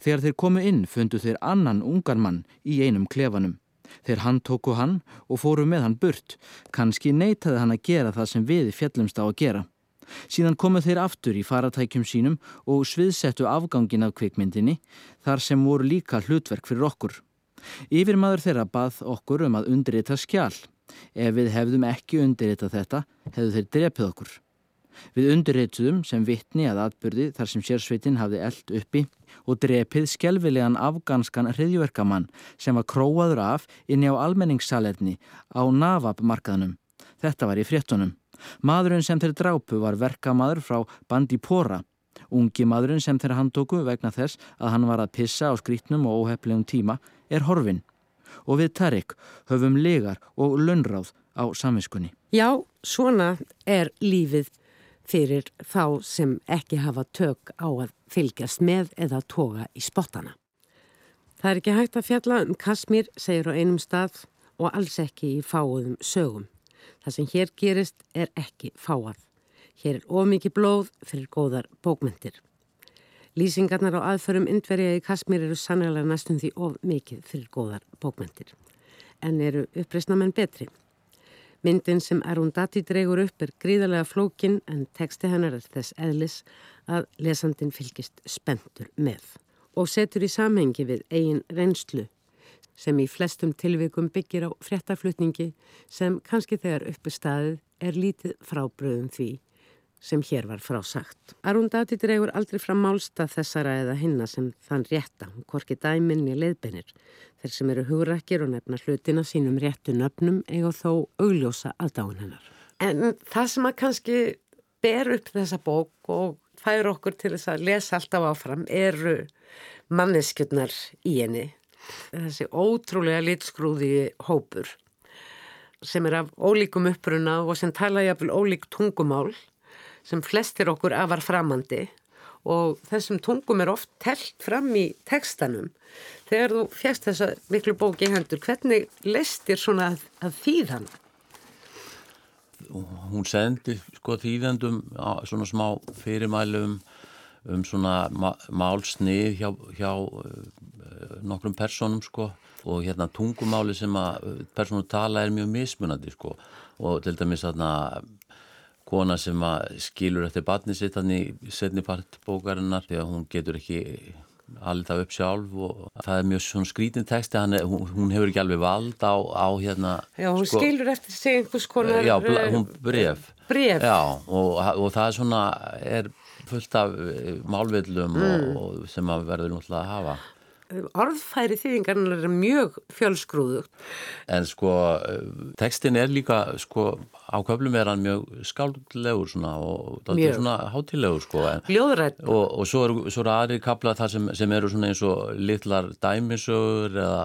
Þegar þeir komu inn fundu þeir annan ungar mann í einum klefanum. Þeir hann tóku hann og fóru með hann burt. Kanski neytaði hann að gera það sem við fjallumst á að gera. Síðan komu þeir aftur í faratækjum sínum og sviðsettu afgangin af kvikmyndinni þar sem voru líka hlutverk fyrir okkur. Yfirmaður þeirra bað okkur um að undrita skjál. Ef við hefðum ekki undirritað þetta, hefðu þeir drepið okkur. Við undirrituðum sem vittni að atbyrði þar sem sérsveitin hafði eld uppi og drepið skelvilegan afganskan hriðjverkamann sem var króaður af inni á almenningssalerni á Navab-markaðnum. Þetta var í fréttunum. Madurinn sem þeir drápu var verkamadur frá Bandipora. Ungi madurinn sem þeir handtóku vegna þess að hann var að pissa á skrítnum og óheflegum tíma er horfinn og við Tarik höfum legar og lönnráð á samviskunni. Já, svona er lífið fyrir þá sem ekki hafa tök á að fylgjast með eða toga í spottana. Það er ekki hægt að fjalla um Kasmír, segir á einum stað og alls ekki í fáuðum sögum. Það sem hér gerist er ekki fáað. Hér er ómikið blóð fyrir góðar bókmyndir. Lýsingarnar á aðförum indverja í Kasmír eru sannlega næstum því of mikið fyrir góðar bókmyndir. En eru uppreysnamenn betri. Myndin sem Arundati dregur upp er gríðarlega flókin en teksti hennar er þess eðlis að lesandin fylgist spentur með. Og setur í samhengi við eigin reynslu sem í flestum tilvikum byggir á fréttaflutningi sem kannski þegar uppi staðið er lítið frábröðum því sem hér var frásagt. Arundati dregur aldrei fram málstað þessara eða hinna sem þann rétta, hún korki dæmin í leiðbeinir. Þeir sem eru hugrakir og nefna hlutina sínum réttu nöfnum eiga þó augljósa aðdáin hennar. En það sem að kannski ber upp þessa bók og fær okkur til þess að lesa alltaf áfram eru manneskjurnar í henni. Þessi ótrúlega litskrúði hópur sem er af ólíkum uppruna og sem tala jafnvel ólík tungumál sem flestir okkur afar framandi og þessum tungum er oft telt fram í tekstanum. Þegar þú fjast þessa miklu bóki hendur, hvernig lestir svona að, að þýðan? Hún sendi sko þýðandum svona smá fyrirmælum um svona málsnið hjá, hjá uh, nokkrum personum sko og hérna tungumáli sem að personu tala er mjög mismunandi sko og til dæmis þarna kona sem skilur eftir batni sitt hann í setni part bókarinnar því að hún getur ekki allir það upp sjálf og það er mjög svona skrítin texti, er, hún, hún hefur ekki alveg vald á, á hérna Já, hún sko, skilur eftir sig einhvers konar Já, hún bref Bref Já, og, og það er svona er fullt af eh, málvillum mm. og, og sem að verður náttúrulega að hafa orðfæri þýðingarnar er mjög fjölsgrúðu. En sko tekstin er líka sko á köflum er hann mjög skáldlegur svona og það er svona hátilegur sko. Ljóðrætt. Og, og svo eru er aðri kapla það sem, sem eru svona eins og litlar dæmisögur eða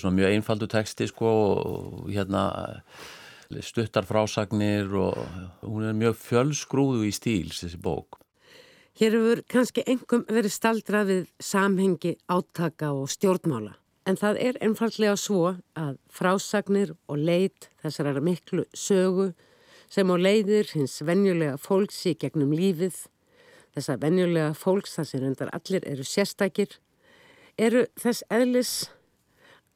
svona mjög einfaldu teksti sko og hérna stuttar frásagnir og hún er mjög fjölsgrúðu í stíl þessi bók. Hér hefur kannski engum verið staldrað við samhengi, átaka og stjórnmála. En það er einfallega svo að frásagnir og leit þessar miklu sögu sem á leiðir hins venjulega fólks í gegnum lífið, þessar venjulega fólks þar sem endar allir eru sérstakir, eru þess eðlis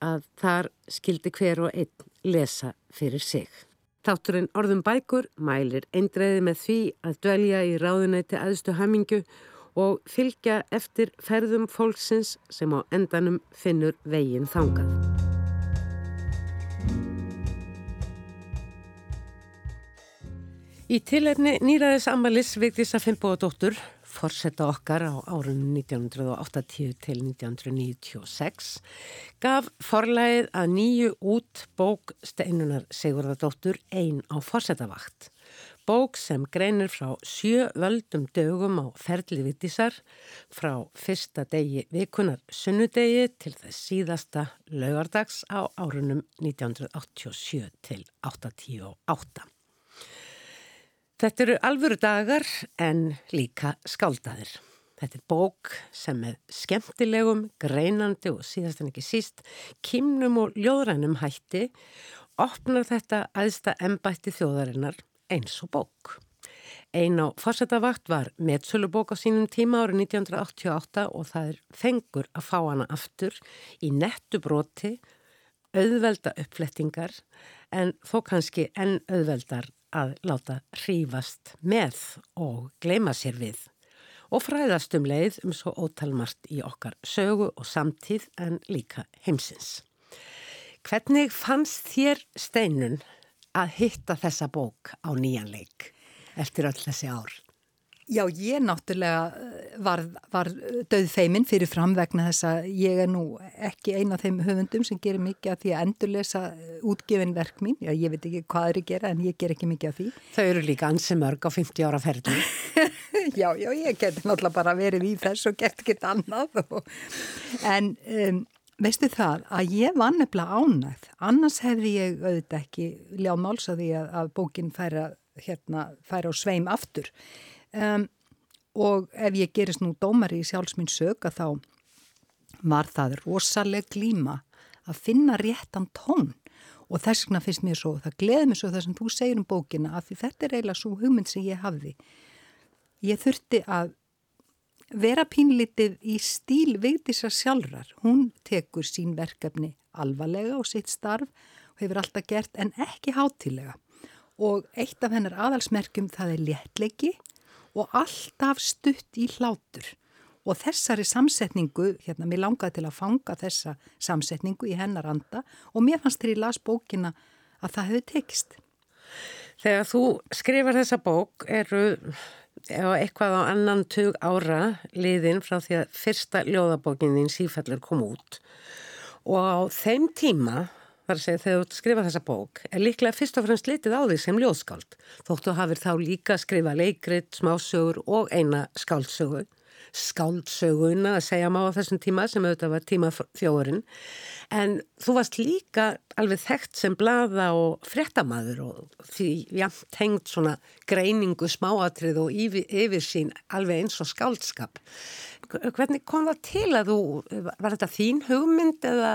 að þar skildi hver og einn lesa fyrir sig. Þátturinn Orðum bækur mælir eindreiði með því að dvelja í ráðunæti aðstu hamingu og fylgja eftir ferðum fólksins sem á endanum finnur veginn þangað. Í tilefni nýraðis Amalis Vigdísa Fimboðadóttur forsetta okkar á árunum 1980 til 1996 gaf forlægið að nýju út bók Steinunar Sigurðardóttur einn á forsettavakt. Bók sem greinir frá sjö völdum dögum á ferli vittisar frá fyrsta degi vikunar sunnudegi til þess síðasta laugardags á árunum 1987 til 88. Þetta eru alvöru dagar en líka skáldaðir. Þetta er bók sem með skemmtilegum, greinandi og síðast en ekki síst, kimnum og ljóðrænum hætti opnar þetta aðsta embætti þjóðarinnar eins og bók. Einn á fórsetavakt var meðsölubók á sínum tíma árið 1988 og það er fengur að fá hana aftur í nettu broti, auðvelda uppflettingar en þó kannski enn auðveldar að láta hrífast með og gleima sér við og fræðast um leið um svo ótalmart í okkar sögu og samtíð en líka heimsins. Hvernig fannst þér steinun að hitta þessa bók á nýjanleik eftir öll þessi ár? Já, ég náttúrulega eh, var, var döð feiminn fyrir framvegna þess að ég er nú ekki eina af þeim höfundum sem gerir mikið af því að endurlesa eh, útgefin verk mín. Já, ég veit ekki hvað er að gera en ég ger ekki mikið af því. Þau eru líka ansi mörg á 50 ára ferdi. já, já, ég geti náttúrulega bara verið í þess og gert ekkert annað. Og... En um, veistu það að ég var nefnilega ánægð. Annars hefði ég auðvitað ekki ljá máls að því að, að bókinn færa, hérna, færa á sveim aftur. Um, og ef ég gerist nú dómari í sjálfsminn sög að þá var það rosaleg glíma að finna réttan tón og þess vegna finnst mér svo, það gleði mér svo það sem þú segir um bókina að þetta er eiginlega svo hugmynd sem ég hafði. Ég þurfti að vera pínlitið í stíl veitisar sjálfrar. Hún tekur sín verkefni alvarlega og sitt starf og hefur alltaf gert en ekki hátilega. Og eitt af hennar aðalsmerkjum það er léttleiki og alltaf stutt í hlátur og þessari samsetningu, hérna, mér langaði til að fanga þessa samsetningu í hennar anda og mér fannst þegar ég las bókina að það hefði tekist. Þegar þú skrifar þessa bók eru eitthvað á annan tug ára liðin frá því að fyrsta ljóðabókin þín sífellur kom út og á þeim tíma þar að segja þegar þú skrifa þessa bók er líklega fyrst og fremst litið á því sem ljóðskáld þóttu hafið þá líka skrifa leikrit, smásögur og eina skáldsögur skáldsöguna að segja má á þessum tíma sem auðvitað var tíma þjóðurinn. En þú varst líka alveg þekkt sem blaða og frettamæður og því jæmt tengt svona greiningu smáatrið og yfir, yfir sín alveg eins og skáldskap. Hvernig kom það til að þú, var þetta þín hugmynd eða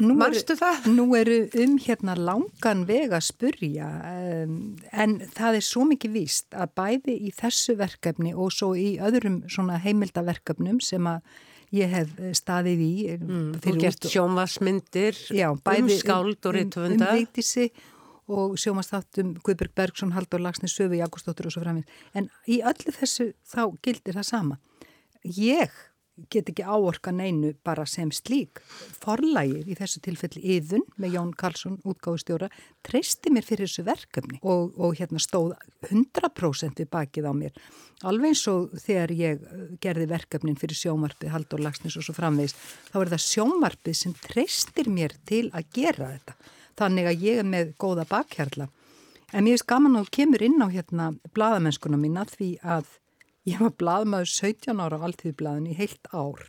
Nú Manstu það? Nú eru um hérna langan veg að spurja um, en það er svo mikið víst að bæði í þessu verkefni og svo í öðrum svona heimildaverkefnum sem að ég hef staðið í. Mm, þú gert sjónvarsmyndir um skáld og rittvönda. Um, um veitísi og sjónvastáttum Guðberg Bergson, Haldur Lagsnes, Söfi, Jágústóttur og svo framins. En í öllu þessu þá gildir það sama. Ég get ekki áorka neinu bara sem slík. Forlægir í þessu tilfelli yðun með Jón Karlsson, útgáðustjóra, treysti mér fyrir þessu verkefni og, og hérna stóð 100% við bakið á mér. Alveg eins og þegar ég uh, gerði verkefnin fyrir sjómarpið, Haldur Lagsnes og svo framvegist, þá er það sjómarpið sem treystir mér til að gera þetta. Þannig að ég er með góða bakhjarla. En mér er skaman að kemur inn á hérna bladamennskuna mína því að Ég var bladmaður 17 ára á alltíðbladin í heilt ár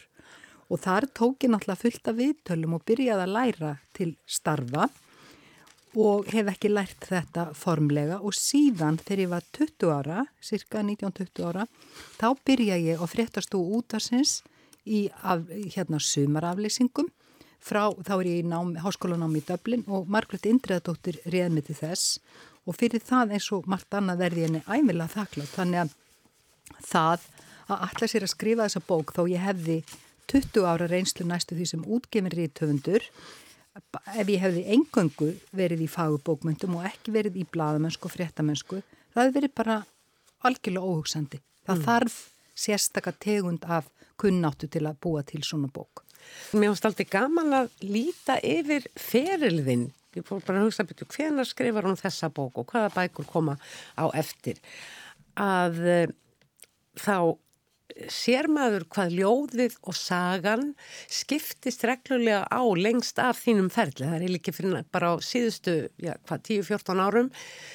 og þar tók ég náttúrulega fullt af viðtölum og byrjaði að læra til starfa og hef ekki lært þetta formlega. Og síðan þegar ég var 20 ára, cirka 19-20 ára, þá byrja ég á fréttastu útarsins í af, hérna sumarafleysingum frá, þá er ég í nám, háskólanámi í Dublin og Margret Indreðadóttir réðmið til þess. Og fyrir það eins og margt annað verði henni æmilega þakklátt. Þannig að það að alla sér að skrifa þessa bók þó ég hefði 20 ára reynslu næstu því sem útgefin rítöfundur ef ég hefði engöngu verið í fagubókmyndum og ekki verið í bladamennsku og fréttamennsku það hefði verið bara algjörlega óhugsandi. Það mm. þarf sérstakka tegund af kunnáttu til að búa til svona bók. Mér finnst alltaf gaman að líta yfir ferilðin. Ég fór bara að hugsa betur hvenar skrifar hún þessa bók og hvaða bækur koma á eftir. Að þá sér maður hvað ljóðið og sagan skiptist reglulega á lengst af þínum ferli. Það er líka fyrir bara á síðustu, já, hvað, 10-14 árum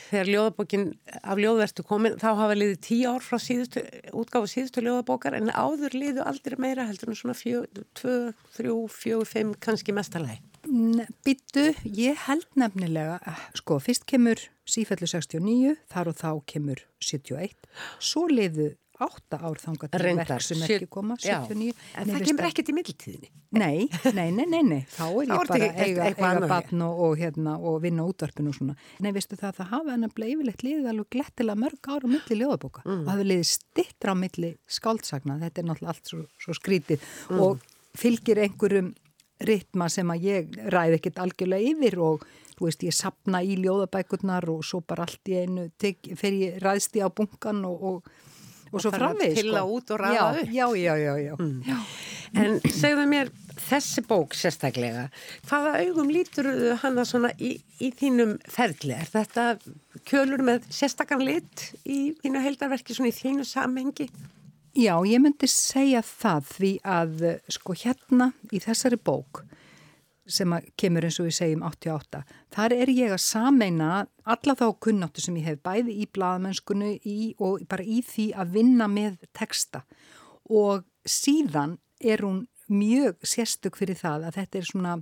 þegar ljóðabókin af ljóðvertu komin, þá hafa liðið 10 ár frá síðustu, útgáfu síðustu ljóðabókar en áður liðu aldrei meira heldur en svona 2, 3, 4, 5 kannski mestalagi. Bittu, ég held nefnilega, sko, fyrst kemur sífellu 69, þar og þá kemur 71, svo liðu átta ár þanga til verk sem ekki koma, 79. Já, en það kemur ekkert í middeltíðinni. Nei, nei, nei, nei, nei. þá er ég bara að eiga, eiga batn og, og, hérna, og vinna útvarpinu og svona. Nei, veistu það, það hafa hennar bleifilegt liðið alveg glettilega mörg ára á milli ljóðabóka mm. og það hefur liðið stittra á milli skáldsagna, þetta er náttúrulega allt svo, svo skrítið mm. og fylgir einhverjum ritma sem að ég ræði ekkert algjörlega yfir og þú veist ég sapna í ljóðabækurnar og svo bara allt í einu fer ég ræðst ég á bunkan og, og og svo framvið til að út og ræða upp já, já, já, já. Mm. já. en segðu mér þessi bók sérstaklega hvaða augum lítur hana svona í, í þínum ferli er þetta kjölur með sérstakann lit í þínu heildarverki svona í þínu samhengi Já, ég myndi segja það því að sko hérna í þessari bók sem kemur eins og við segjum 88. Þar er ég að sameina alla þá kunnáttu sem ég hef bæði í bladamennskunni og bara í því að vinna með texta og síðan er hún mjög sérstök fyrir það að þetta er svona,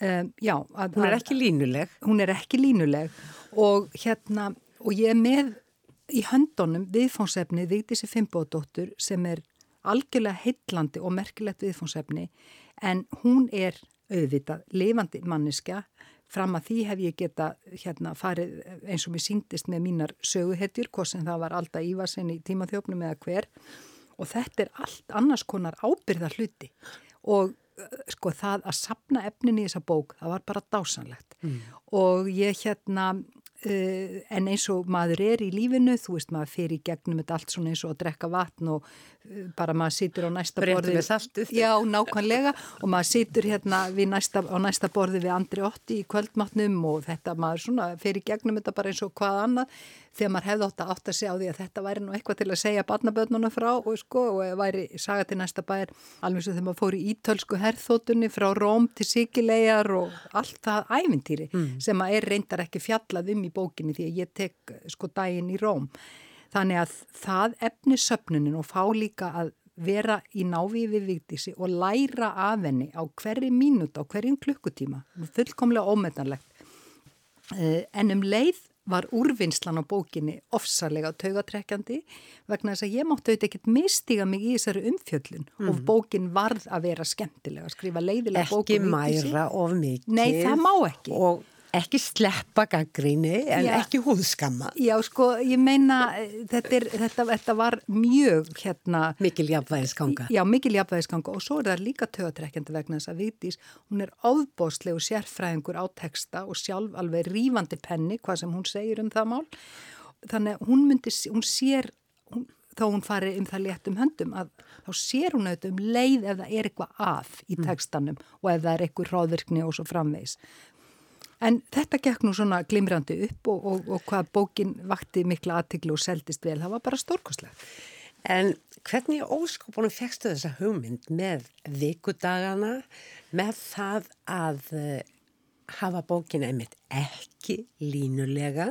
um, já. Að, hún er ekki línuleg. Hún er ekki línuleg og hérna, og ég er með í höndunum viðfónsefni Vigdísi Fimboðdóttur sem er algjörlega heitlandi og merkilegt viðfónsefni en hún er auðvitað lifandi manniska fram að því hef ég geta hérna farið eins og mér síndist með mínar söguhetjur, hvort sem það var alltaf ívarsin í tímaþjófnum eða hver. Og þetta er allt annars konar ábyrða hluti og sko það að sapna efnin í þessa bók það var bara dásanlegt. Mm. og ég hérna Uh, en eins og maður er í lífinu þú veist maður fyrir í gegnum þetta allt svona eins og að drekka vatn og uh, bara maður situr á næsta borði já nákvæmlega. Og maður situr hérna næsta, á næsta borði við andri otti í kvöldmatnum og þetta maður svona fyrir í gegnum þetta bara eins og hvað annað. Þegar maður hefði átt að átt að segja á því að þetta væri nú eitthvað til að segja barnaböðnuna frá og sko og væri saga til næsta bæir alveg svo þegar maður fór í ítölsku herþótunni frá Róm til Sigilegar og allt það ævintýri mm. sem maður er reyndar ekki fjallað um í bókinni því að ég tek sko daginn í Róm þannig að það efni söpnunin og fá líka að vera í návíi við Vigdísi og læra af henni á hverju mínút, á hverjum klukkutíma, fullkomlega ómetanlegt. Eh, en um leið var úrvinnslan á bókinni ofsalega taugatrekkjandi vegna þess að ég mátti auðvitað ekkert mistiga mig í þessari umfjöllun mm. og bókin varð að vera skemmtilega, skrifa leiðilega bókum. Ekki mæra of mikið. Nei, það má ekki. Og ekki sleppa gaggríni en já, ekki húðskamma. Já, sko, ég meina þetta, er, þetta, þetta var mjög hérna... Mikil jafnvægisganga. Já, mikil jafnvægisganga og svo er það líka tögatrekkjandi vegna þess að Vigdís, hún er áðbóðslegu sérfræðingur á texta og sjálf alveg rífandi penni, hvað sem hún segir um það mál. Þannig að hún myndi, hún sér, hún, þá hún fari um það létt um höndum að þá sér hún auðvitað um leið ef það er eitthvað að í textanum mm. og ef það er eitthvað ráðvirkni og svo framvegs. En þetta gekk nú svona glimrandi upp og, og, og hvað bókin vakti mikla aðtiklu og seldist vel, það var bara stórkoslega. En hvernig óskopunum fegstu þessa hugmynd með vikudagana, með það að uh, hafa bókin einmitt ekki línulega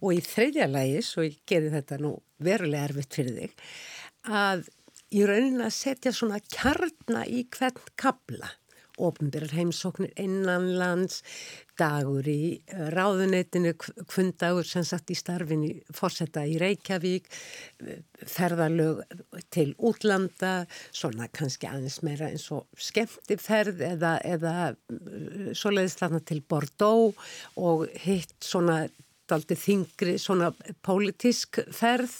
og í þreydja lægi, svo ég gerði þetta nú verulega erfitt fyrir þig, að í raunin að setja svona kjarna í hvern kabla ofnbyrjar heimsóknir innanlands, dagur í eh, ráðuneytinu, kvundagur sem satt í starfin í fórsetta í Reykjavík, ferðalög til útlanda, svona kannski aðeins meira eins og skemmtiferð eða, eða eh, svoleiðis þarna til Bordeaux og hitt svona daldi þingri, svona pólitísk ferð.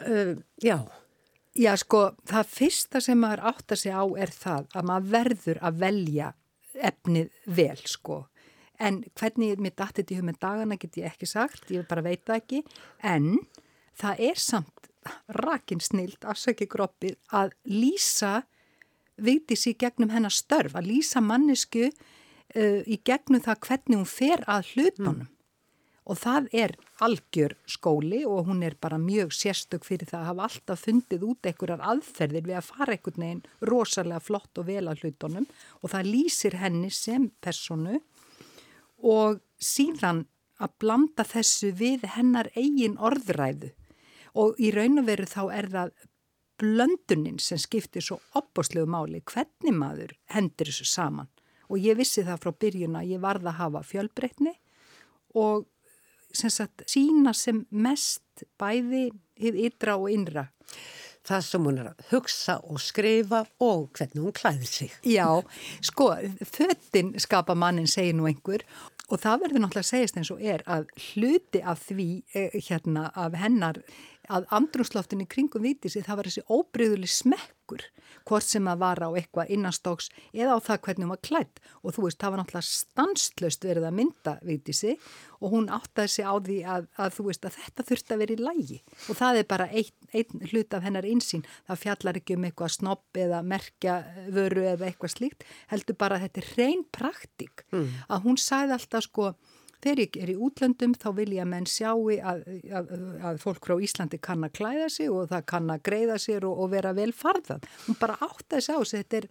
Uh, já. Já, sko, það fyrsta sem maður átt að segja á er það að maður verður að velja efnið vel, sko. En hvernig mér dætti þetta í hugmynd dagana get ég ekki sagt, ég bara veit það ekki. En það er samt rakin snilt, afsökið groppið, að lýsa viðtis í gegnum hennar störf, að lýsa mannesku uh, í gegnum það hvernig hún fer að hlutunum. Mm og það er algjör skóli og hún er bara mjög sérstök fyrir það að hafa alltaf fundið út einhverjar aðferðir við að fara einhvern veginn rosalega flott og vel að hlutunum. Og það lýsir henni sem personu. Og síðan að blanda þessu við hennar eigin orðræðu. Og í raun og veru þá er það blönduninn sem skiptir svo opboslegu máli hvernig maður hendur þessu saman. Og ég vissi það frá byrjun að ég varða að hafa fjölbreytni og sem sagt, sína sem mest bæði ytra og innra. Það sem hún er að hugsa og skrifa og hvernig hún klæðir sig. Já, sko, föttin skapa mannin, segir nú einhver og það verður náttúrulega að segjast eins og er að hluti af því eh, hérna af hennar að andrumsloftinni kringum vítisí það var þessi óbreyðuli smekkur hvort sem að vara á eitthvað innastóks eða á það hvernig hún var klætt og þú veist það var náttúrulega stanslöst verið að mynda vítisí og hún áttaði sig á því að, að þú veist að þetta þurfti að vera í lægi og það er bara einn ein hlut af hennar einsýn það fjallar ekki um eitthvað snopp eða merkja vöru eða eitthvað slíkt heldur bara að þetta er reyn praktík mm. að hún sæði alltaf sko Þegar ég er í útlöndum þá vil ég að menn sjáu að, að, að fólk frá Íslandi kann að klæða sig og það kann að greiða sér og, og vera vel farðan. Hún bara átt að sjá þess að þetta er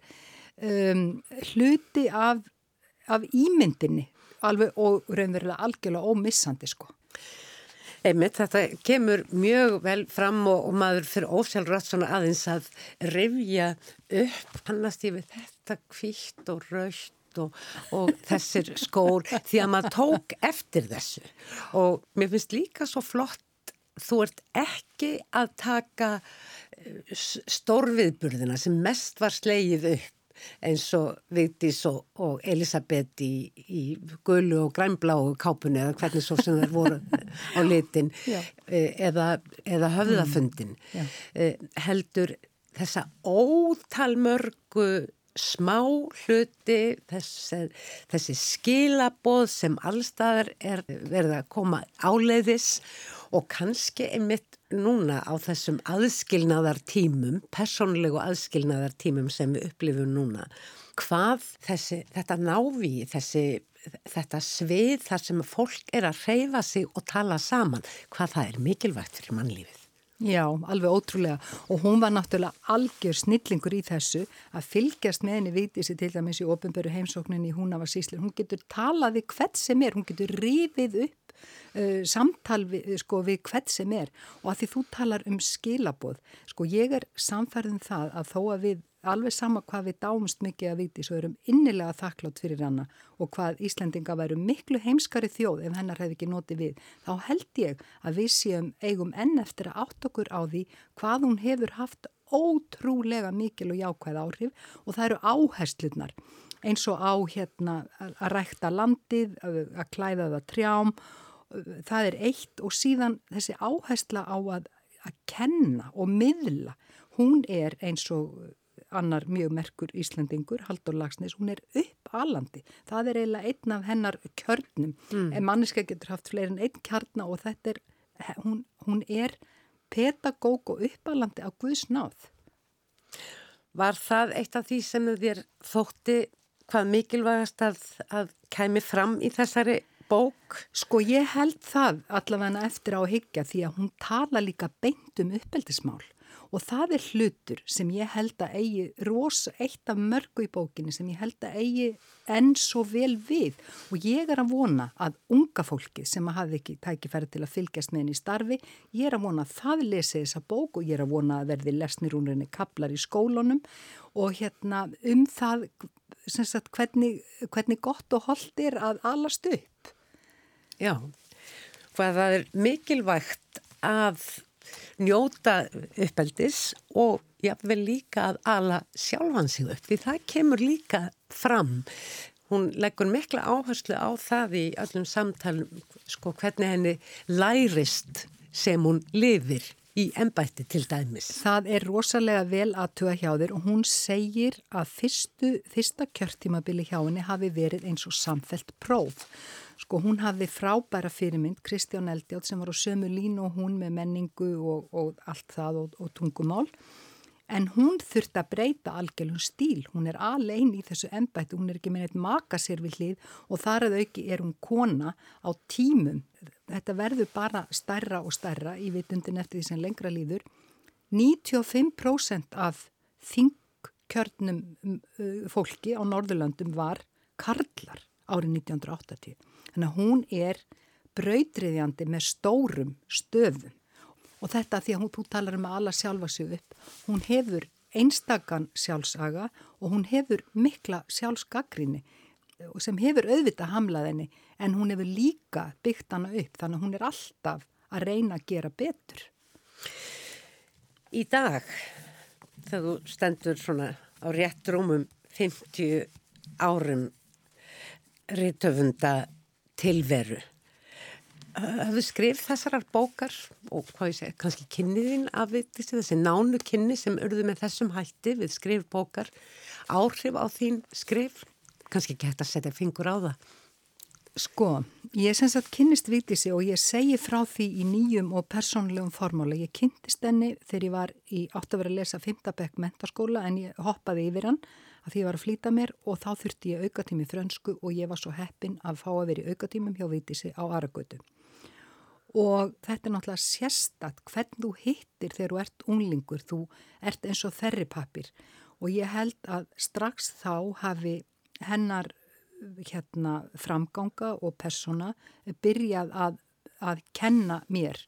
um, hluti af, af ímyndinni alveg og raunverulega algjörlega ómissandi sko. Einmitt, þetta kemur mjög vel fram og, og maður fyrir ósjálfrátt svona aðeins að revja upp kannast ég við þetta kvítt og raust og, og þessir skór því að maður tók eftir þessu. Og mér finnst líka svo flott þú ert ekki að taka eh, stórviðburðina sem mest var sleið upp eins og Vigdís og, og Elisabeth í, í gullu og grænbláu kápunni eða hvernig svo sem það voru á litin eh, eða, eða höfðafundin mm. heldur þessa ótalmörgu smá hluti, þessi, þessi skilaboð sem allstaðar er verið að koma áleiðis og kannski einmitt núna á þessum aðskilnaðartímum, personlegu aðskilnaðartímum sem við upplifum núna, hvað þessi, þetta návi, þessi, þetta svið þar sem fólk er að reyfa sig og tala saman, hvað það er mikilvægt fyrir mannlífið. Já, alveg ótrúlega og hún var náttúrulega algjör snillingur í þessu að fylgjast með henni vítis í til dæmis í ofinböru heimsókninni hún af að sísli. Hún getur talaði hvert sem er, hún getur rífið upp uh, samtal við, sko, við hvert sem er. Og að því þú talar um skilaboð, sko ég er samfærðin um það að þó að við alveg sama hvað við dámst mikið að viti svo erum innilega þakklátt fyrir hana og hvað Íslendinga væru miklu heimskari þjóð ef hennar hefði ekki notið við þá held ég að við séum eigum enn eftir að átt okkur á því hvað hún hefur haft ótrúlega mikil og jákvæð áhrif og það eru áherslunar eins og á hérna að rækta landið, að klæða það trjám, það er eitt og síðan þessi áhersla á að, að kenna og miðla, hún er eins og annar mjög merkur Íslandingur, Haldur Lagsnes, hún er upp alandi. Það er eiginlega einn af hennar kjörnum. Mm. En manniska getur haft fleiri en einn kjarna og þetta er, hún, hún er pedagóg og uppalandi á Guðsnáð. Var það eitt af því sem þér þótti hvað mikilvægast að, að kæmi fram í þessari bók? Sko ég held það allavega eftir á higgja því að hún tala líka beint um uppeldismál og það er hlutur sem ég held að eigi rosa eitt af mörgu í bókinni sem ég held að eigi enn svo vel við og ég er að vona að unga fólki sem að hafi ekki tækifæri til að fylgjast með henni í starfi, ég er að vona að það lesi þessa bók og ég er að vona að verði lesnirúnurinn kaplar í skólunum og hérna um það sagt, hvernig, hvernig gott og holdt er að alast upp. Já, hvað það er mikilvægt að njóta uppeldis og jáfnvel líka að ala sjálfan sig upp því það kemur líka fram. Hún leggur mikla áherslu á það í öllum samtalum sko hvernig henni lærist sem hún lifir í ennbætti til dæmis. Það er rosalega vel að tuga hjá þér og hún segir að fyrstu, fyrsta kjörtímabili hjá henni hafi verið eins og samfelt próf Sko hún hafði frábæra fyrirmynd, Kristján Eldjátt sem var á sömu línu og hún með menningu og, og allt það og, og tungumál. En hún þurfti að breyta algjörlun stíl, hún er alveg í þessu ennbættu, hún er ekki með eitt maka sér við hlið og þar að auki er hún kona á tímum. Þetta verður bara stærra og stærra í vitundin eftir því sem lengra líður. 95% af þingkjörnum fólki á Norðurlandum var karlar árið 1980. Þannig að hún er brautriðjandi með stórum stöfum og þetta því að hún, talar um að alla sjálfa sig upp, hún hefur einstakann sjálfsaga og hún hefur mikla sjálfsgagrinni sem hefur auðvitað hamlaðinni en hún hefur líka byggt hana upp þannig að hún er alltaf að reyna að gera betur. Í dag, þegar þú stendur svona á rétt rúmum 50 árum rítöfunda tilveru. Hafðu skrif þessarar bókar og hvað ég segi, kannski kynniðinn af þessi nánu kynni sem urðu með þessum hætti við skrif bókar, áhrif á þín skrif, kannski hægt að setja fingur á það. Sko, ég sem sagt kynnist Vítísi og ég segi frá því í nýjum og persónlegum formála. Ég kynntist henni þegar ég var í átt að vera að lesa 5. bekk mentaskóla en ég hoppaði yfir hann að því ég var að flýta mér og þá þurfti ég aukatími frönsku og ég var svo heppin að fá að vera í aukatímum hjá Vítísi á Aragötu. Og þetta er náttúrulega sérstatt hvern þú hittir þegar þú ert unglingur, þú ert eins og þerripapir og ég held að strax þá hafi hennar hérna, framganga og persóna byrjað að, að kenna mér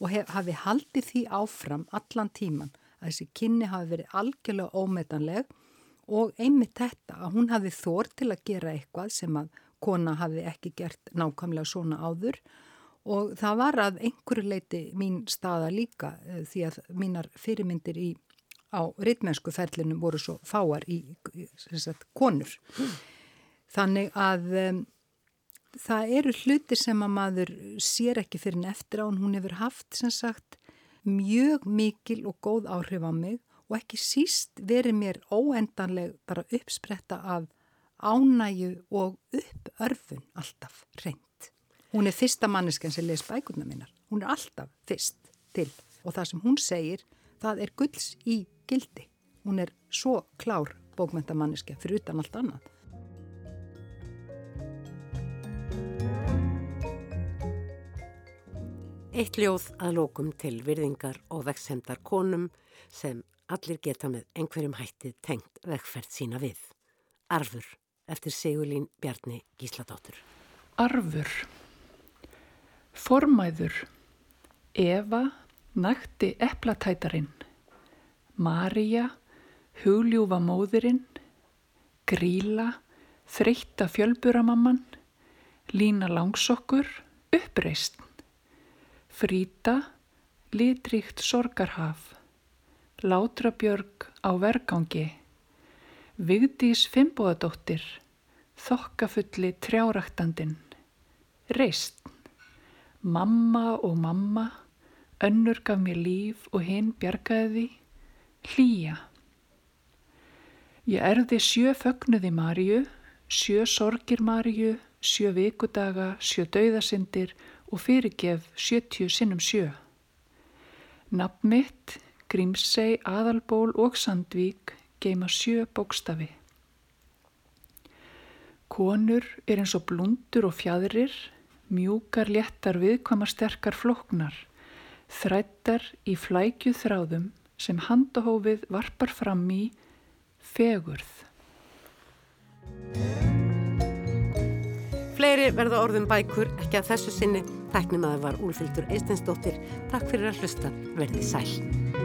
og hef, hafi haldið því áfram allan tíman að þessi kynni hafi verið algjörlega ómetanleg og einmitt þetta að hún hafi þór til að gera eitthvað sem að kona hafi ekki gert nákvæmlega svona áður og það var að einhverju leiti mín staða líka eh, því að mínar fyrirmyndir í, á ritmennsku ferlinum voru svo fáar í, í sagt, konur. Þannig að um, það eru hluti sem að maður sér ekki fyrir neftir á en hún hefur haft sagt mjög mikil og góð áhrif á mig og ekki síst verið mér óendanleg bara uppspretta af ánæju og uppörfun alltaf reynd. Hún er fyrsta mannesken sem les bækurna minnar. Hún er alltaf fyrst til og það sem hún segir, það er gulls í gildi. Hún er svo klár bókmentamanniske fyrir utan allt annað. Eitt ljóð að lókum til virðingar og vexhendar konum sem allir geta með einhverjum hættið tengt vegferð sína við. Arfur eftir Sigurlín Bjarni Gísladóttur. Arfur. Formæður. Eva, nakti eplatætarinn. Marija, hugljúfa móðurinn. Gríla, þreytta fjölburamamman. Lína langsokkur, uppreist. Fríta, litríkt sorgarhaf. Látrabjörg á vergangi. Vigdís Fimboðadóttir, þokkafulli trjáraktandin. Reist. Mamma og mamma, önnur gaf mér líf og hinn bjargaði því. Hlýja. Ég erði sjö fögnuði Maríu, sjö sorgir Maríu, sjö vikudaga, sjö dauðasindir og fyrirgef sjötju sinnum sjö. Nafn mitt, Grímsei, Aðalból og Sandvík geima sjö bókstafi. Konur er eins og blundur og fjadrir, mjúkar, léttar, viðkvamar, sterkar, floknar, þrættar í flækju þráðum sem handahófið varpar fram í fegurð. Fleiri verða orðum bækur, ekki að þessu sinni. Tæknum að það var Úlfildur Eistensdóttir. Takk fyrir að hlusta. Verðið sæl.